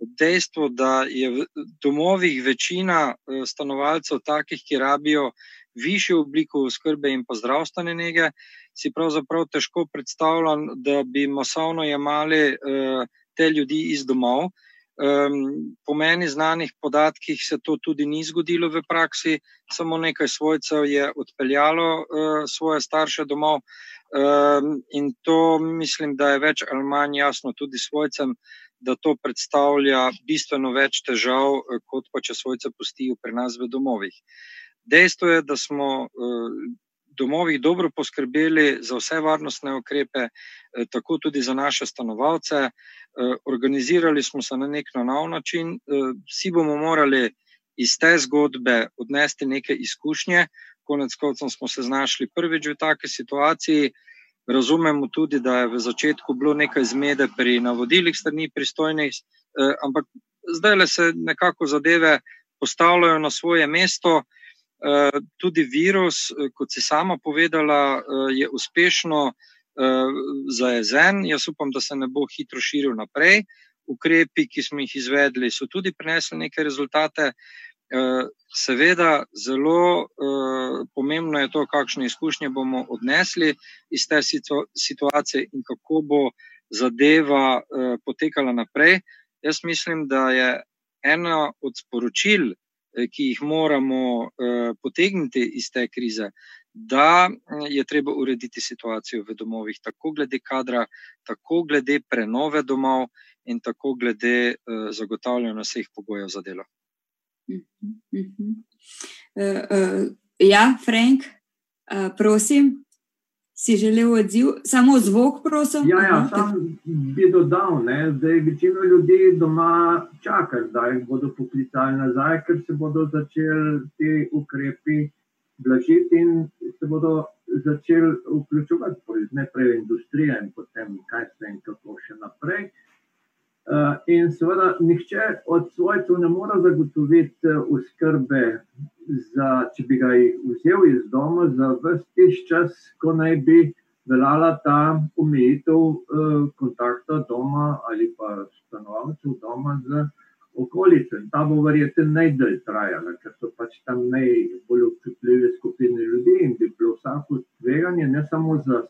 ob dejstvu, da je v domovih večina stanovalcev takih, ki rabijo višjo obliko oskrbe in pa zdravstvene nege, si pravzaprav težko predstavljam, da bi masovno jemali uh, te ljudi iz domov. Um, po meni znanih podatkih se to tudi ni zgodilo v praksi, samo nekaj svojcev je odpeljalo uh, svoje starše domov. Um, in to mislim, da je več ali manj jasno tudi svojcem, da to predstavlja bistveno več težav, kot pa če svojce pustijo pri nas v domovih. Dejstvo je, da smo uh, domovih dobro poskrbeli za vse varnostne ukrepe, tako tudi za naše stanovalce. Organizirali smo se na nek nov način, vsi bomo morali iz te zgodbe odnesti neke izkušnje. Konec koncev smo se znašli prvič v taki situaciji. Razumemo tudi, da je v začetku bilo nekaj zmede pri navodilih strani pristojnih, ampak zdaj le se nekako zadeve postavljajo na svoje mesto. Tudi virus, kot si sama povedala, je uspešno zajezen. Jaz upam, da se ne bo hitro širil naprej. Ukrepi, ki smo jih izvedli, so tudi prinesli neke rezultate. Seveda, zelo pomembno je to, kakšne izkušnje bomo odnesli iz te situacije in kako bo zadeva potekala naprej. Jaz mislim, da je ena od sporočil, ki jih moramo potegniti iz te krize, da je treba urediti situacijo v domovih, tako glede kadra, tako glede prenove domov in tako glede zagotavljanja vseh pogojev za delo. Ja, Frank, prosim. Si želel odziv, samo zvok, prosim? Ja, ja sam bi dodal, ne, da je večina ljudi doma čakala, da jih bodo poklicali nazaj, ker se bodo začeli ti ukrepi blažiti in se bodo začeli vključevati, najprej industrija in potem kaj se in kako še naprej. In seveda, nihče od svojcev ne more zagotoviti oskrbe, če bi ga vzel iz doma za tisti čas, ko naj bi veljala ta omejitev kontakta doma ali pa stanovalcev doma z okolico. Ta bo verjetno najdlje trajala, ker so pač tam najbolj občutljive skupine ljudi in bi bilo vsako tveganje, ne samo za,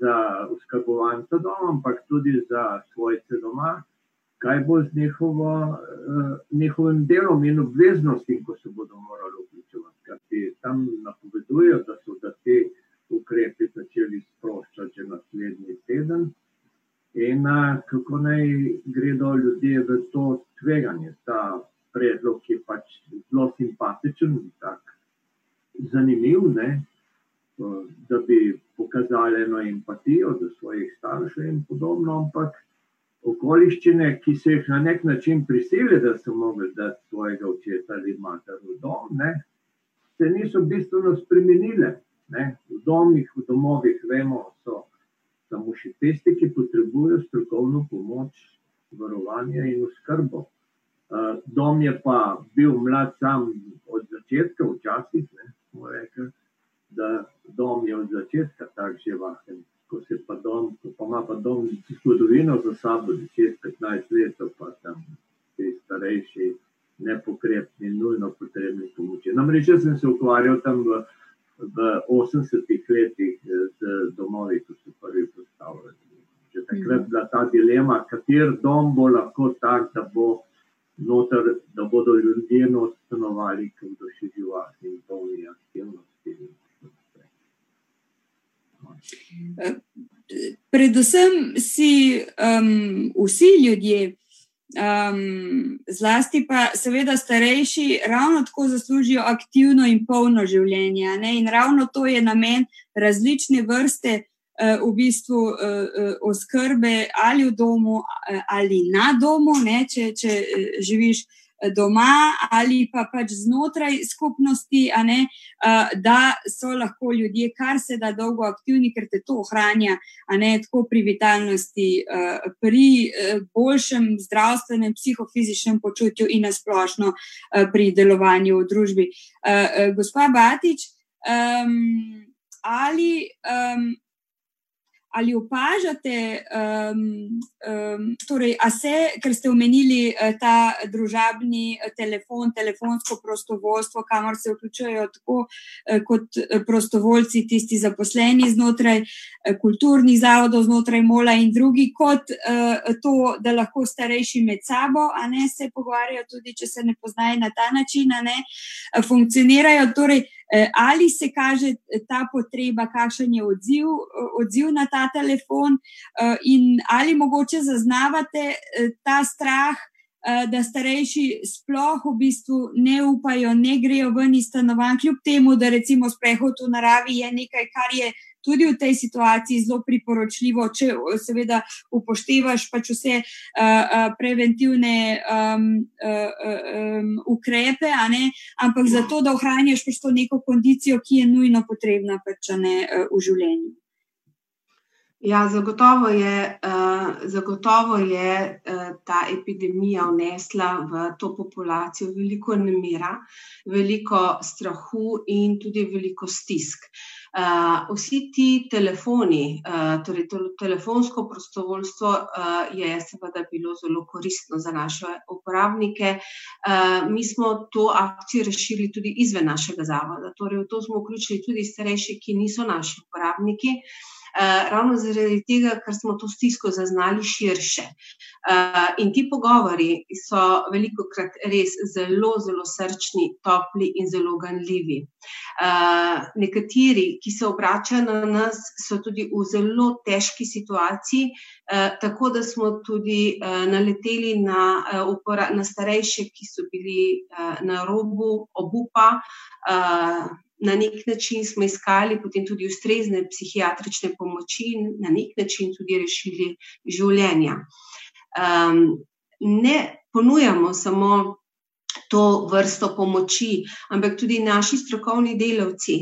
za oskrbovance doma, ampak tudi za svojce doma, kaj bo z njihovo, njihovim delom in obveznostmi, ko se bodo morali vključevati. Kajti tam napovedujejo, da so da te ukrepe začeli sproščati že naslednji teden. In kako naj gredo ljudje v to tveganje. Ta predlog je pač zelo simpatičen, tak zanimiv, ne, da bi pokazali eno empatijo do svojih staršev in podobno, ampak okoliščine, ki so jih na nek način prisilili, da so mogli dati svojega očeta ali mater v dom, ne, se niso bistveno spremenile. Ne. V domih, v domovih, vemo, so samo še tisti, ki potrebujejo strokovno pomoč, varovanje in oskrbo. Dom je pa bil mlad sam od začetka, včasih, ne, smo rekli, da dom je od začetka tak živahen. Ko se pa dom, ko pa ima pa dom zgodovino za sabo, deset, petnajst let, pa tam ti starejši, nepokrepni, nujno potrebni pomoči. Namreč jaz sem se ukvarjal tam v v osemdesetih letih z domovi, ko so prvi postavljeni. Že takrat je bila ta dilema, kateri dom bo lahko tak, da bo noter, da bodo ljudje not stanovali, ki bodo še živahni in polni aktivnosti. Predvsem si um, vsi ljudje Um, zlasti pa, seveda, starejši ravno tako zaslužijo aktivno in polno življenje. Ne? In ravno to je namen različne vrste uh, v bistvu, uh, uh, oskrbe ali v domu uh, ali na domu, ne? če, če uh, živiš doma ali pa pač znotraj skupnosti, ne, da so lahko ljudje kar se da dolgo aktivni, ker te to ohranja, a ne tako pri vitalnosti, pri boljšem zdravstvenem, psihofizičnem počutju in nasplošno pri delovanju v družbi. Gospa Batič, ali ali opažate, um, um, torej, a se, ker ste omenili uh, ta družabni uh, telefon, telefonsko prostovoljstvo, kamor se vključujejo tako uh, kot prostovoljci, tisti zaposleni znotraj uh, kulturnih zavodov, znotraj Mola in drugi, kot uh, to, da lahko starejši med sabo, a ne se pogovarjajo, tudi če se ne poznajo na ta način, a ne funkcionirajo. Torej, Ali se kaže ta potreba, kakšen je odziv, odziv na ta telefon, in ali mogoče zaznavate ta strah da starejši sploh v bistvu ne upajo, ne grejo ven iz stanovanj, kljub temu, da recimo sprehod v naravi je nekaj, kar je tudi v tej situaciji zelo priporočljivo, če seveda upoštevaš pač vse uh, uh, preventivne um, uh, um, ukrepe, ampak zato, da ohranjaš pač to neko kondicijo, ki je nujno potrebna pač, ne, uh, v življenju. Ja, zagotovo je, uh, zagotovo je uh, ta epidemija vnesla v to populacijo veliko nemira, veliko strahu in tudi veliko stisk. Uh, Uh, vsi ti telefoni, uh, torej to telefonsko prostovoljstvo, uh, je seveda bilo zelo koristno za naše uporabnike. Uh, mi smo to akcijo rešili tudi izven našega zavoda, torej v to smo vključili tudi starejše, ki niso naši uporabniki. Eh, ravno zaradi tega, ker smo to stisko zaznali širše. Uh, in ti pogovori so veliko krat res zelo, zelo srčni, topli in zelo ganljivi. Uh, nekateri, ki se obračajo na nas, so tudi v zelo težki situaciji, tako da smo tudi naleteli na, na starejše, ki so bili na robu obupa. Na nek način smo iskali potem tudi ustrezne psihiatrične pomoči in na nek način tudi rešili življenja. Um, ne ponujamo samo to vrsto pomoči, ampak tudi naši strokovni delavci,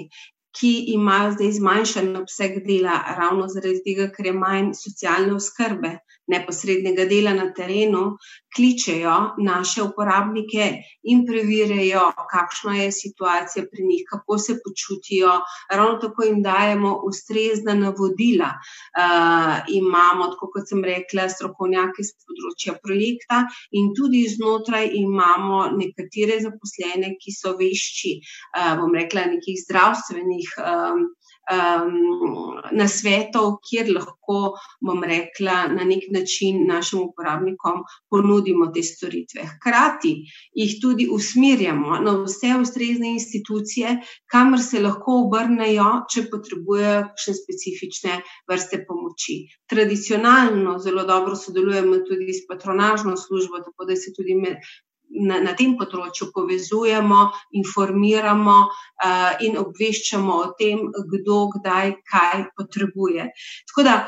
ki imajo zdaj zmanjšan obseg dela, ravno zaradi tega, ker je manj socialne oskrbe, neposrednega dela na terenu, kličejo naše uporabnike in preverjajo, kakšna je situacija pri njih, kako se počutijo. Ravno tako jim dajemo ustrezna navodila. Uh, imamo, tako kot sem rekla, strokovnjake z področja projekta in tudi znotraj imamo nekatere zaposlene, ki so vešči, uh, bom rekla, nekih zdravstvenih. Um, um, na svetov, kjer lahko, bom rekla, na nek način našim uporabnikom ponudimo te storitve. Hkrati jih tudi usmerjamo na vse ustrezne institucije, kamor se lahko obrnejo, če potrebujejo še specifične vrste pomoči. Tradicionalno zelo dobro sodelujemo tudi s patronažno službo, tako da se tudi med, na, na tem področju povezujemo, informiramo uh, in obveščamo o tem, kdo, kdaj, kaj potrebuje. Tako da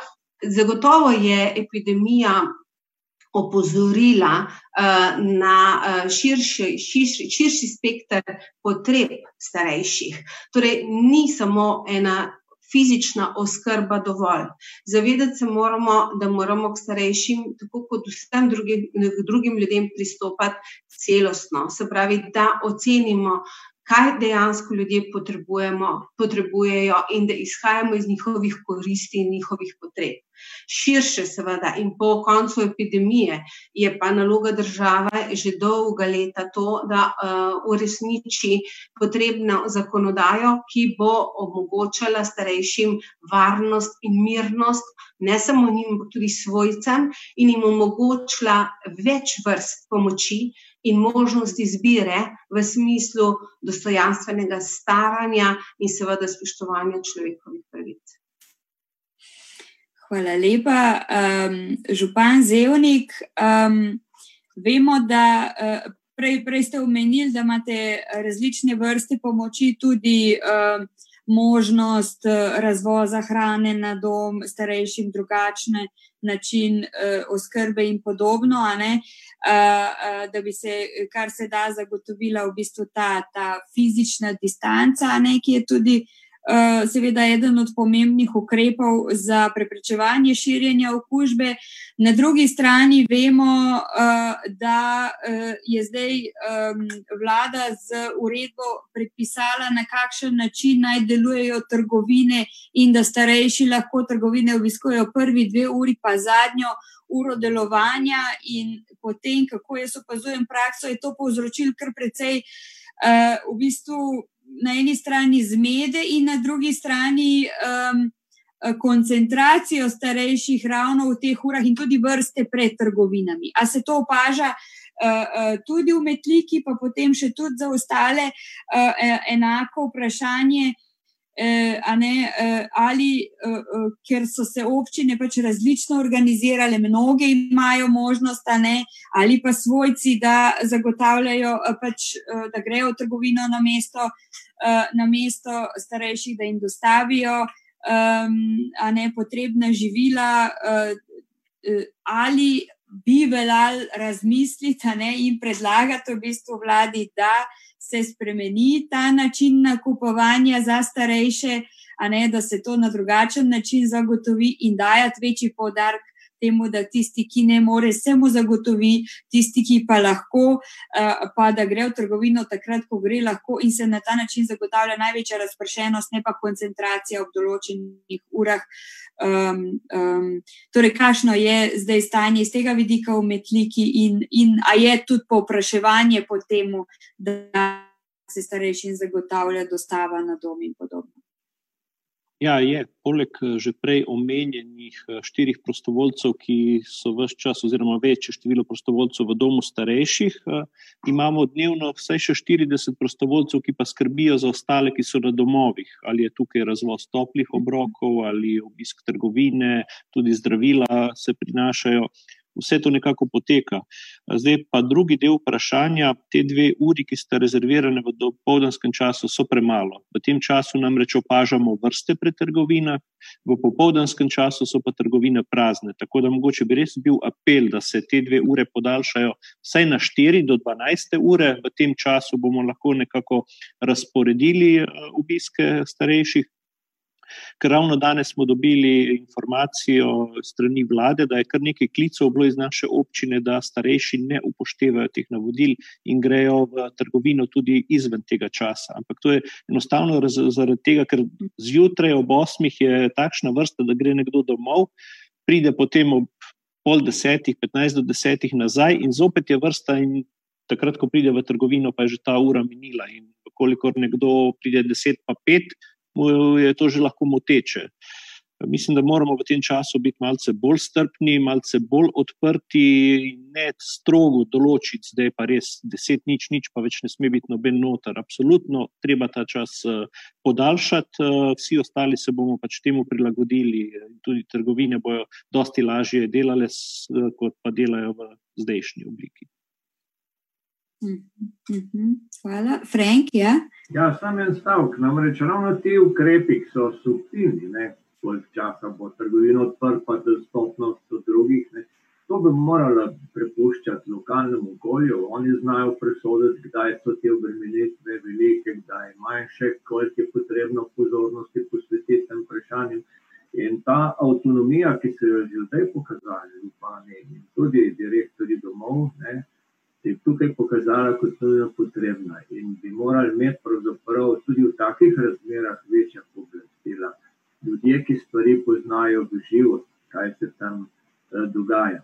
zagotovo je epidemija. Opozorila uh, na uh, širši, širši, širši spektr potreb starejših. Torej, ni samo ena fizična oskrba dovolj. Zavedati se moramo, da moramo k starejšim, tako kot vsem drugim, drugim ljudem, pristopati celostno. Se pravi, da ocenimo, kaj dejansko ljudje potrebujejo in da izhajamo iz njihovih koristi in njihovih potreb. Širše, seveda, in po koncu epidemije je pa naloga države že dolga leta to, da uh, uresniči potrebno zakonodajo, ki bo omogočala starejšim varnost in mirnost, ne samo njim, ampak tudi svojcem, in jim omogočila več vrst pomoči, in možnost izbire v smislu dostojanstvenega staranja in seveda spoštovanja človekovih pravic. Hvala lepa, um, župan Zevnik. Um, vemo, da uh, prej, prej ste omenili, da imate različne vrste pomoči, tudi uh, možnost uh, razvoza hrane na dom, starejšim, drugačne način uh, oskrbe in podobno, uh, uh, da bi se kar se da zagotovila v bistvu ta, ta fizična distanca, ne, ki je tudi uh, Eh, seveda eden od pomembnih ukrepov za preprečevanje širjenja okužbe. Na drugi strani vemo, eh, da eh, je zdaj vlada z uredbo predpisala, na kakšen način naj delujejo trgovine in da starejši lahko trgovine obiskujejo prvi dve uri, pa zadnjo uro delovanja in potem, kako jaz opazujem prakso, je to povzročilo kar precej v bistvu na eni strani zmede in na drugi strani um, koncentracijo starejših ravno v teh urah in tudi vrste pred trgovinami. A se to opaža uh, uh, tudi v metliki, pa potem še tudi za ostale uh, enako vprašanje. Ne, ali ker so se občine pač različno organizirale, mnoge imajo možnost, ne, ali pa svojci, da zagotavljajo, pač, da grejo v trgovino na mesto, na mesto starejših, da jim dostavijo ne potrebna živila, ali bi veljal razmisliti ne, in predlagati v bistvu vladi, da se spremeni ta način nakupovanja za starejše, ne, da se to na drugačen način zagotovi in dajati večji poudarek temu, da tisti, ki ne more, se mu zagotovi, tisti, ki pa lahko, uh, pa da gre v trgovino takrat, ko gre lahko in se na ta način zagotavlja največja razpršenost, ne pa koncentracija ob določenih urah. Um, um, torej, kakšno je zdaj stanje iz tega vidika v Metliki, in, in a je tudi povpraševanje po tem, da se starejšim zagotavlja dostava na dom in podobno. Ja, je. Poleg eh, že prej omenjenih eh, štirih prostovoljcev, ki so vse čas, oziroma večje število prostovoljcev v domu starejših, eh, imamo dnevno vsaj še 40 prostovoljcev, ki pa skrbijo za ostale, ki so na domovih. Ali je tukaj razvoz toplih obrokov, ali obisk trgovine, tudi zdravila se prinašajo vse to nekako poteka. Zdaj pa drugi del vprašanja, te dve uri, ki sta rezervirane v dopoldanskem času, so premalo. V tem času namreč opažamo vrste pred trgovinami, v popoldanskem času so pa trgovine prazne. Tako da mogoče bi res bil apel, da se te dve ure podaljšajo vsaj na 4 do 12 ure. V tem času bomo lahko nekako razporedili eh, obiske starejših. Ker ravno danes smo dobili informacijo strani vlade, da je kar nekaj klicev bilo iz naše občine, da starejši ne upoštevajo teh navodil in grejo v trgovino tudi izven tega časa. Ampak to je enostavno zaradi tega, ker zjutraj ob osmih je takšna vrsta, da gre nekdo domov, pride potem ob pol desetih, petnajst do desetih nazaj in zopet je vrsta in takrat, ko pride v trgovino, pa je že ta ura minila. In kolikor nekdo pride deset pa pet, mu je to že lahko moteče. Mislim, da moramo v tem času biti malce bolj strpni, malce bolj odprti in ne strogo določiti, da je pa res deset nič, nič pa več ne sme biti noben notar. Absolutno treba ta čas eh, podaljšati, eh, vsi ostali se bomo pač temu prilagodili in tudi trgovine bojo dosti lažje delale, kot pa delajo v zdajšnji obliki. Mhm. Hvala. Frank, ja? Ja, samo en stavek. Namreč ravno ti ukrepi so subtilni, koliko časa bo trgovina odprta, pa dostopnost do drugih. Ne. To bi morala prepuščati lokalnemu okolju. Oni znajo presoditi, kdaj so te obremenitve velike, kdaj manjše, koliko je potrebno pozornosti posvetiti tem vprašanjem. In ta avtonomija, ki se jo že zdaj pokazali, župani in tudi direktori domov, ne, je tukaj pokazala kot nujno potrebna in bi morali imeti pravzaprav tudi v takih razmerah večja pooblastila. Ljudje, ki stvari poznajo v život, kaj se tam uh, dogaja.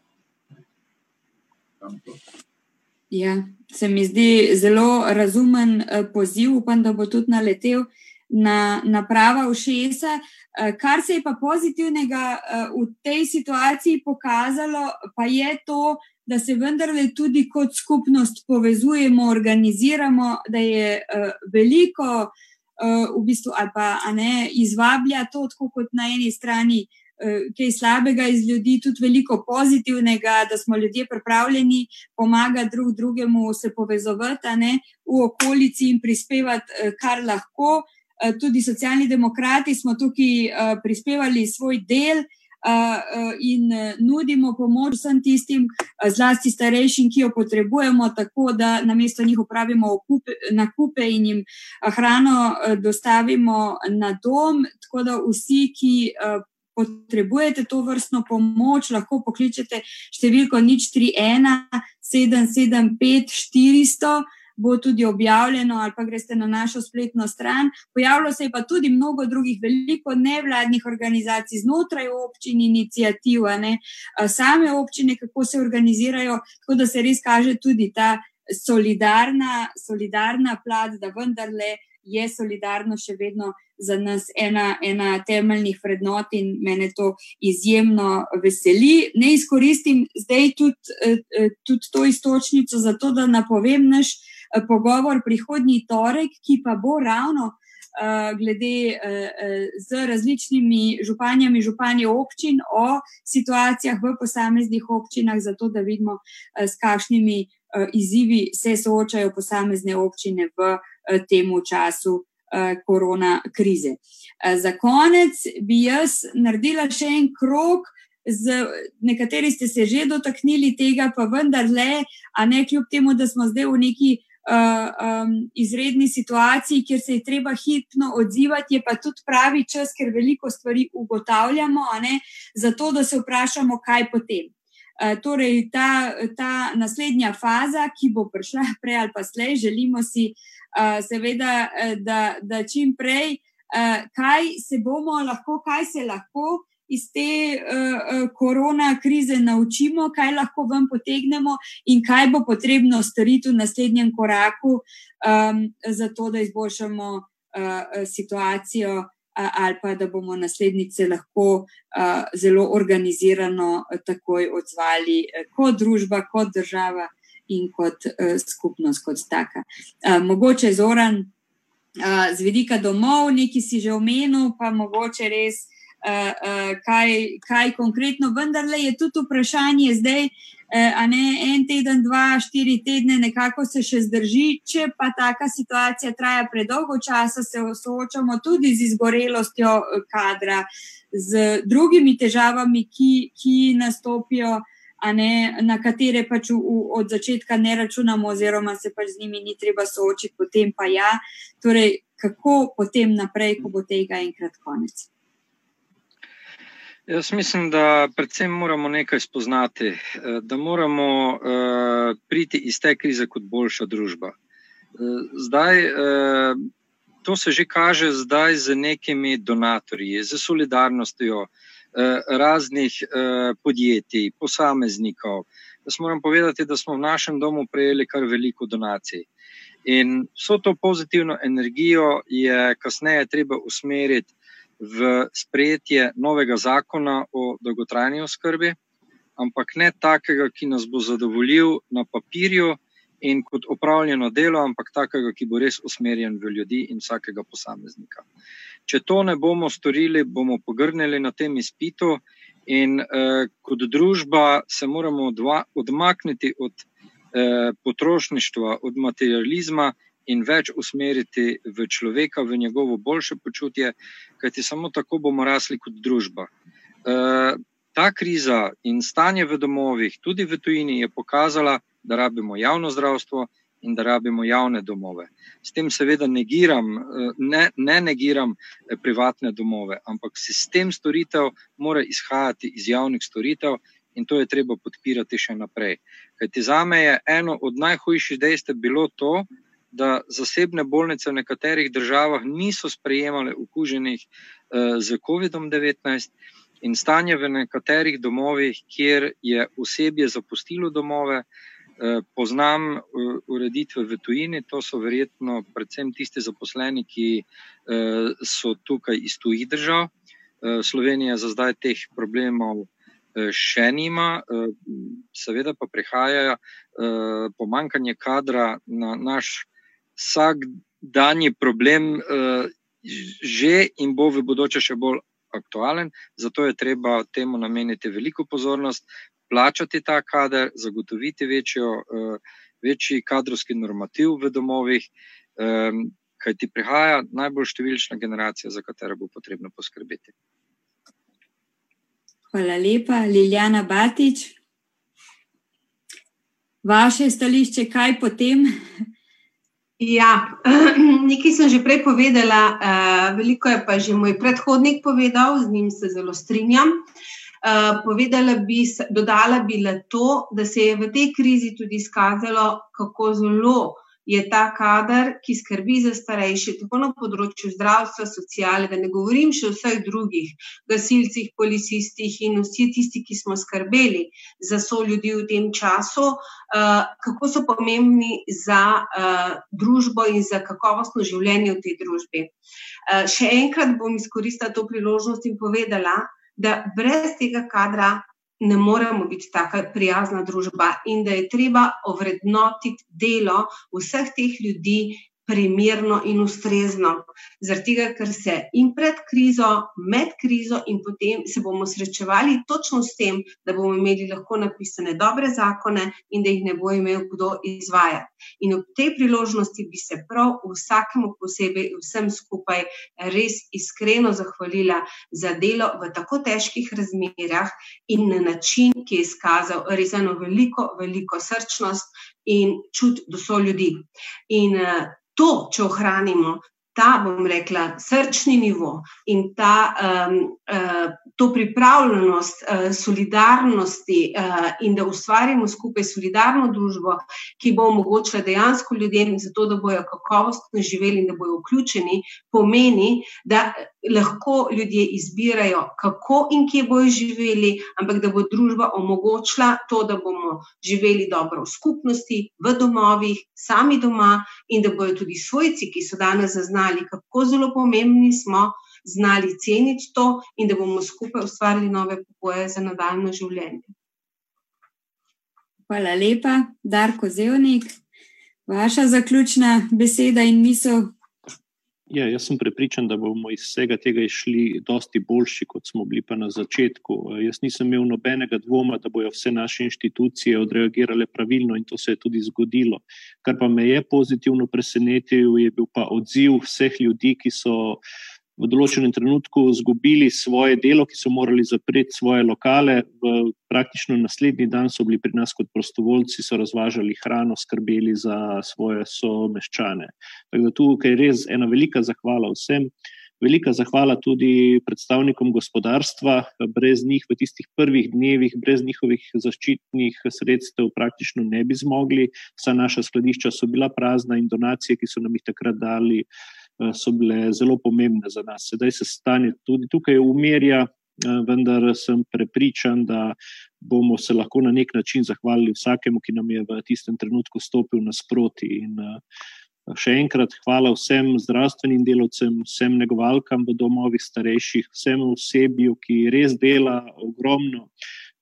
Ja, se mi zdi zelo razumen uh, poziv, upam, da bo tudi naletel na, na prava ušesa. Uh, kar se je pa pozitivnega v tej situaciji pokazalo, pa je to, da se vendarle tudi kot skupnost povezujemo, organiziramo, da je uh, veliko uh, v bistvu, ali pa ne, izvablja to, kot na eni strani. Eh, kaj slabega iz ljudi, tudi veliko pozitivnega, da smo ljudje pripravljeni pomagati drug drugemu, se povezovati ne, v okolici in prispevati, kar lahko. Tudi socialni demokrati smo tukaj prispevali svoj del, in e, nudimo pomoč vsem tistim, zlasti starejšim, ki jo potrebujemo, tako da na mesto njih upravimo nakupe in jim hrano e, dostavimo na dom. Tako da vsi, ki e, potrebujete to vrstno pomoč, lahko pokličete številko nič 31 775 400 bo tudi objavljeno, ali pa greste na našo spletno stran. Pojavilo se je pa tudi mnogo drugih, veliko nevladnih organizacij znotraj občin, inicijativ, ne, same občine, kako se organizirajo, tako da se res kaže tudi ta solidarna, solidarna plat, da vendarle je solidarno še vedno. Za nas ena, ena temeljnih vrednot in mene to izjemno veseli. Ne izkoristim zdaj tudi, eh, eh, tudi to istočnico za to, da napovem naš pogovor prihodnji torek, ki pa bo ravno glede z različnimi županjami, županji občin o situacijah v posameznih občinah, zato da vidimo, s kakšnimi izzivi se soočajo posamezne občine v tem času korona krize. Za konec bi jaz naredila še en krok z, nekateri ste se že dotaknili tega, pa vendarle, a ne kljub temu, da smo zdaj v neki uh, um, izredni situaciji, kjer se je treba hitro odzivati, je pa tudi pravi čas, ker veliko stvari ugotavljamo, ne, zato da se vprašamo, kaj potem. Uh, torej, ta, ta naslednja faza, ki bo prišla [laughs] prej ali pa slej, želimo si, uh, seveda, da, da čim prej, uh, kaj se bomo lahko, kaj se lahko iz te uh, korona krize naučimo, kaj lahko vam potegnemo in kaj bo potrebno storiti v naslednjem koraku, um, zato da izboljšamo uh, situacijo. Ali pa da bomo naslednjice lahko uh, zelo organizirano takoj odzvali, kot družba, kot država in kot uh, skupnost, kot taka. Uh, mogoče zoran uh, z vidika domov, neki si že omenil, pa mogoče res uh, uh, uh, kaj, kaj konkretno, vendar je tudi vprašanje zdaj, uh, a ne en teden, dva, štiri tedne, nekako se še zdrži, če pa taka situacija traja predolgo časa, se soočamo tudi z izgorelostjo kadra, z drugimi težavami, ki, ki nastopijo. Ne, na katere pač v, v, od začetka ne računamo, oziroma se pač z njimi ni treba soočiti, potem pa ja. Torej, kako potem naprej, ko bo tega enkrat konec? Jaz mislim, da predvsem moramo nekaj spoznati, eh, da moramo uh, priti iz te krize kot boljša družba. Uh, zdaj, uh, to se že kaže zdaj z nekimi donatorji, z solidarnostjo uh, raznih uh, podjetij, posameznikov. Jaz moram povedati, da smo v našem domu prejeli kar veliko donacij. In vso to pozitivno energijo je kasneje treba usmeriti v sprejetje novega zakona o dolgotrajni oskrbi, ampak ne takega, ki nas bo zadovoljil na papirju in kot opravljeno delo, ampak takega, ki bo res usmerjen v ljudi in vsakega posameznika. Če to ne bomo storili, bomo pogrnili na tem izpitu, in eh, kot družba se moramo odva, odmakniti od eh, potrošništva, od materializma in več usmeriti v človeka, v njegovo boljše počutje, kajti samo tako bomo rasli kot družba. E, ta kriza in stanje v domovih, tudi v tujini, je pokazala, da rabimo javno zdravstvo in da rabimo javne domove. S tem seveda negiram, e, ne, ne negiram e, privatne domove, ampak sistem storitev mora izhajati iz javnih storitev. In to je treba podpirati še naprej. Kajti za me je eno od najhujših dejstev bilo to, da zasebne bolnice v nekaterih državah niso sprejemale okuženih z COVID-19 in stanje v nekaterih domovih, kjer je osebje zapustilo domove. Uh, poznam uh, ureditve v tujini, to so verjetno predvsem tisti zaposleni, ki so tukaj iz tujih držav. Slovenija za zdaj teh problemov še nima, seveda pa prihaja pomankanje kadra na naš vsak dan je problem uh, že in bo v bodoče še bolj aktualen, zato je treba temu nameniti veliko pozornost, plačati ta kader, zagotoviti večjo, uh, večji kadrovski normativ v domovih, um, kaj ti prihaja najbolj številčna generacija, za katero bo potrebno poskrbeti. Hvala lepa, Liljana Batič. Vaše stališče, kaj potem? Ja, [clears throat] nekaj sem že prej povedala, uh, veliko je pa že moj predhodnik povedal, z njim se zelo strinjam. Uh, povedala bi, dodala bi le to, da se je v tej krizi tudi izkazalo, kako zelo je ta kader, ki skrbi za starejše, tako na področju zdravstva, sociale, da ne govorim še o vseh drugih gasilcih, policistih in vsi tisti, ki smo skrbeli za so ljudi v tem času, uh, kako so pomembni za uh, družbo in za kakovostno življenje v tej družbi. Uh, še enkrat bom izkoristila to priložnost in povedala, da brez tega kadra ne moremo biti tako prijazna družba in da je treba ovrednotiti delo vseh teh ljudi, primerno in ustrezno. Zaradi tega, ker se in pred krizo, med krizo, in potem se bomo srečevali točno s tem, da bomo imeli lahko napisane dobre zakone in da jih ne bo imel kdo izvajati. In ob tej priložnosti bi se prav vsakemu posebej, vsem skupaj, res iskreno zahvalila za delo v tako težkih razmerah in na način, ki je izkazal res eno veliko, veliko srčnost in čut do so ljudi. In to, če ohranimo, ta, bom rekla, srčni nivo in ta, um, uh, to pripravljenost uh, solidarnosti uh, in da ustvarimo skupaj solidarno družbo, ki bo omogočila dejansko ljudem, zato da bojo kakovostno živeli in da bojo vključeni, pomeni, da lahko ljudje izbirajo, kako in kje bojo živeli, ampak da bo družba omogočila to, da bomo živeli dobro v skupnosti, v domovih, sami doma in da bojo tudi svojci, ki so danes zaznali, spoznali, kako zelo pomembni smo, znali ceniti to in da bomo skupaj ustvarili nove pogoje za nadaljno življenje. Hvala lepa, Darko Zevnik. Vaša zaključna beseda in misel. Ja, jaz sem prepričan, da bomo iz vsega tega išli dosti boljši, kot smo bili pa na začetku. Jaz nisem imel nobenega dvoma, da bojo vse naše inštitucije odreagirale pravilno in to se je tudi zgodilo. Kar pa me je pozitivno presenetil, je bil pa odziv vseh ljudi, ki so v določenem trenutku izgubili svoje delo, ki so morali zapreti svoje lokale. V praktično naslednji dan so bili pri nas kot prostovoljci, so razvažali hrano, skrbeli za svoje someščane. Tako da tukaj je res ena velika zahvala vsem. Velika zahvala tudi predstavnikom gospodarstva. Brez njih v tistih prvih dnevih, brez njihovih zaščitnih sredstev, praktično ne bi zmogli. Vsa naša skladišča so bila prazna in donacije, ki so nam jih takrat dali, Eh, so bile zelo pomembne za nas. Sedaj se stanje tudi tukaj umirja, eh, vendar sem prepričan, da bomo se lahko na nek način zahvalili vsakemu, ki nam je v tistem trenutku stopil nasproti. In eh, še enkrat hvala vsem zdravstvenim delovcem, vsem negovalkam v domovih starejših, vsem osebju, ki res dela ogromno.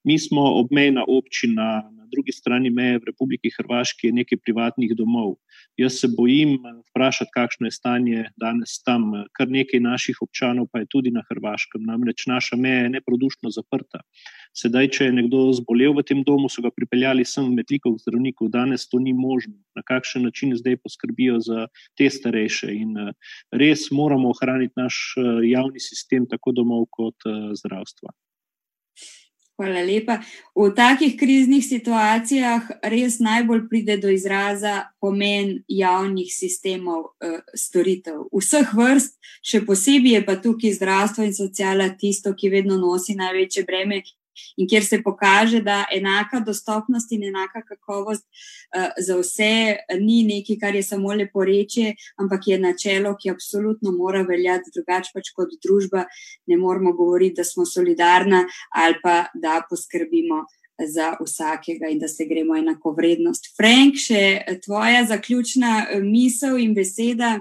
Mi smo obmejna občina, na drugi strani meje v Republiki Hrvaški je nekaj privatnih domov. Jaz se bojim vprašati, kakšno je stanje danes tam. Kar nekaj naših občanov pa je tudi na Hrvaškem, namreč naša meja je neprodušno zaprta. Sedaj, če je nekdo zbolel v tem domu, so ga pripeljali sem v metlikov zdravnikov, danes to ni možno. Na kakšen način zdaj poskrbijo za te starejše in res moramo ohraniti naš javni sistem, tako domov kot zdravstva. Hvala lepa. V takih kriznih situacijah res najbolj pride do izraza pomen javnih sistemov uh, storitev. Vseh vrst, še posebej je pa tukaj zdravstvo in sociala tisto, ki vedno nosi največje breme in kjer se pokaže, da enaka dostopnost in enaka kakovost uh, za vse ni nekaj, kar je samo lepo reči, ampak je načelo, ki absolutno mora veljati drugače, pač kot družba. Ne moramo govoriti, da smo solidarna ali pa da poskrbimo. Za vsakega, in da se gremo enako vrednost. Frank, še tvoja zaključna eh, misel in beseda.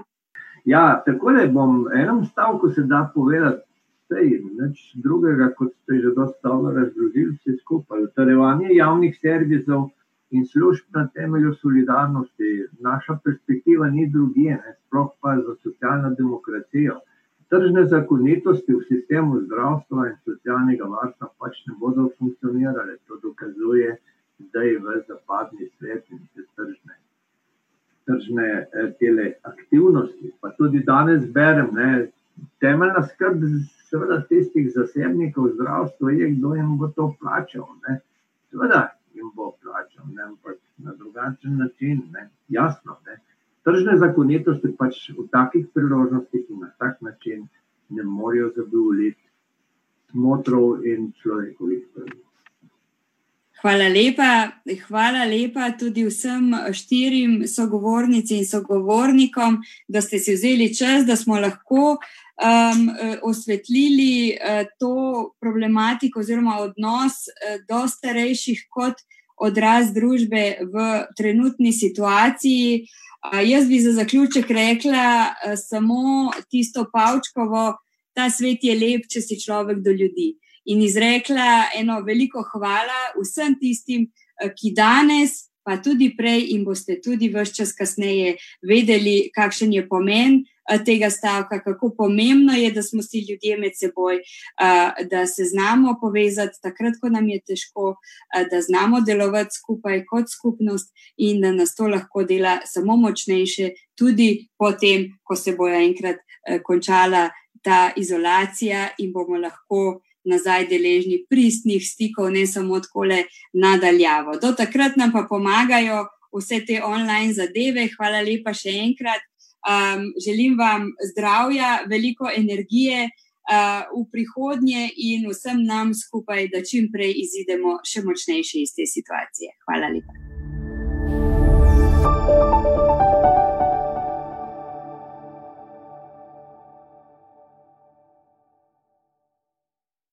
Ja, tako da bom enem stavku se da povedati, sej, nič drugega, kot ste že dostalo razložili vse skupaj. Utrjevanje javnih servisov in služb na temelju solidarnosti, naša perspektiva ni drugje, sploh pa za socialno demokracijo. Tržne zakonitosti v sistemu zdravstva in socialnega varstva pač ne bodo funkcionirale. To dokazuje zdaj v zapadni svet in vse tržne, tržne eh, aktivnosti. Pa tudi danes berem, ne, temeljna skrb seveda tistih zasebnikov zdravstva je, kdo jim bo to plačal. Ne. Seveda jim bo plačal, ne, ampak na drugačen način, ne. jasno. Ne. Tržne zakonitosti pač v takih priložnostih in na tak način ne morejo zadovoljiti smotrov in človekovih pravic. Hvala lepa. Hvala lepa tudi vsem štirim sogovornicam in sogovornikom, da ste si vzeli čas, da smo lahko um, osvetlili uh, to problematiko oziroma odnos uh, do starejših kot odraz družbe v trenutni situaciji. Uh, jaz bi za zaključek rekla uh, samo tisto Pavčkovo, ta svet je lep, če si človek do ljudi. In izrekla eno veliko hvala vsem tistim, uh, ki danes pa tudi prej, in boste tudi vse čas kasneje vedeli, kakšen je pomen uh, tega stavka, kako pomembno je, da smo si ljudje med seboj, da se znamo povezati takrat, ko nam je težko, da znamo delovati skupaj kot skupnost in da nas to lahko dela samo močnejše, tudi potem, ko se bojo enkrat končala ta izolacija in bomo lahko nazaj deležni pristnih stikov, ne samo tako le nadaljavo. Do takrat nam pa pomagajo vse te online zadeve. Hvala lepa še enkrat. Um, želim vam zdravja, veliko energije uh, v prihodnje in vsem nam skupaj, da čim prej izidemo še močnejši iz te situacije. Hvala lepa.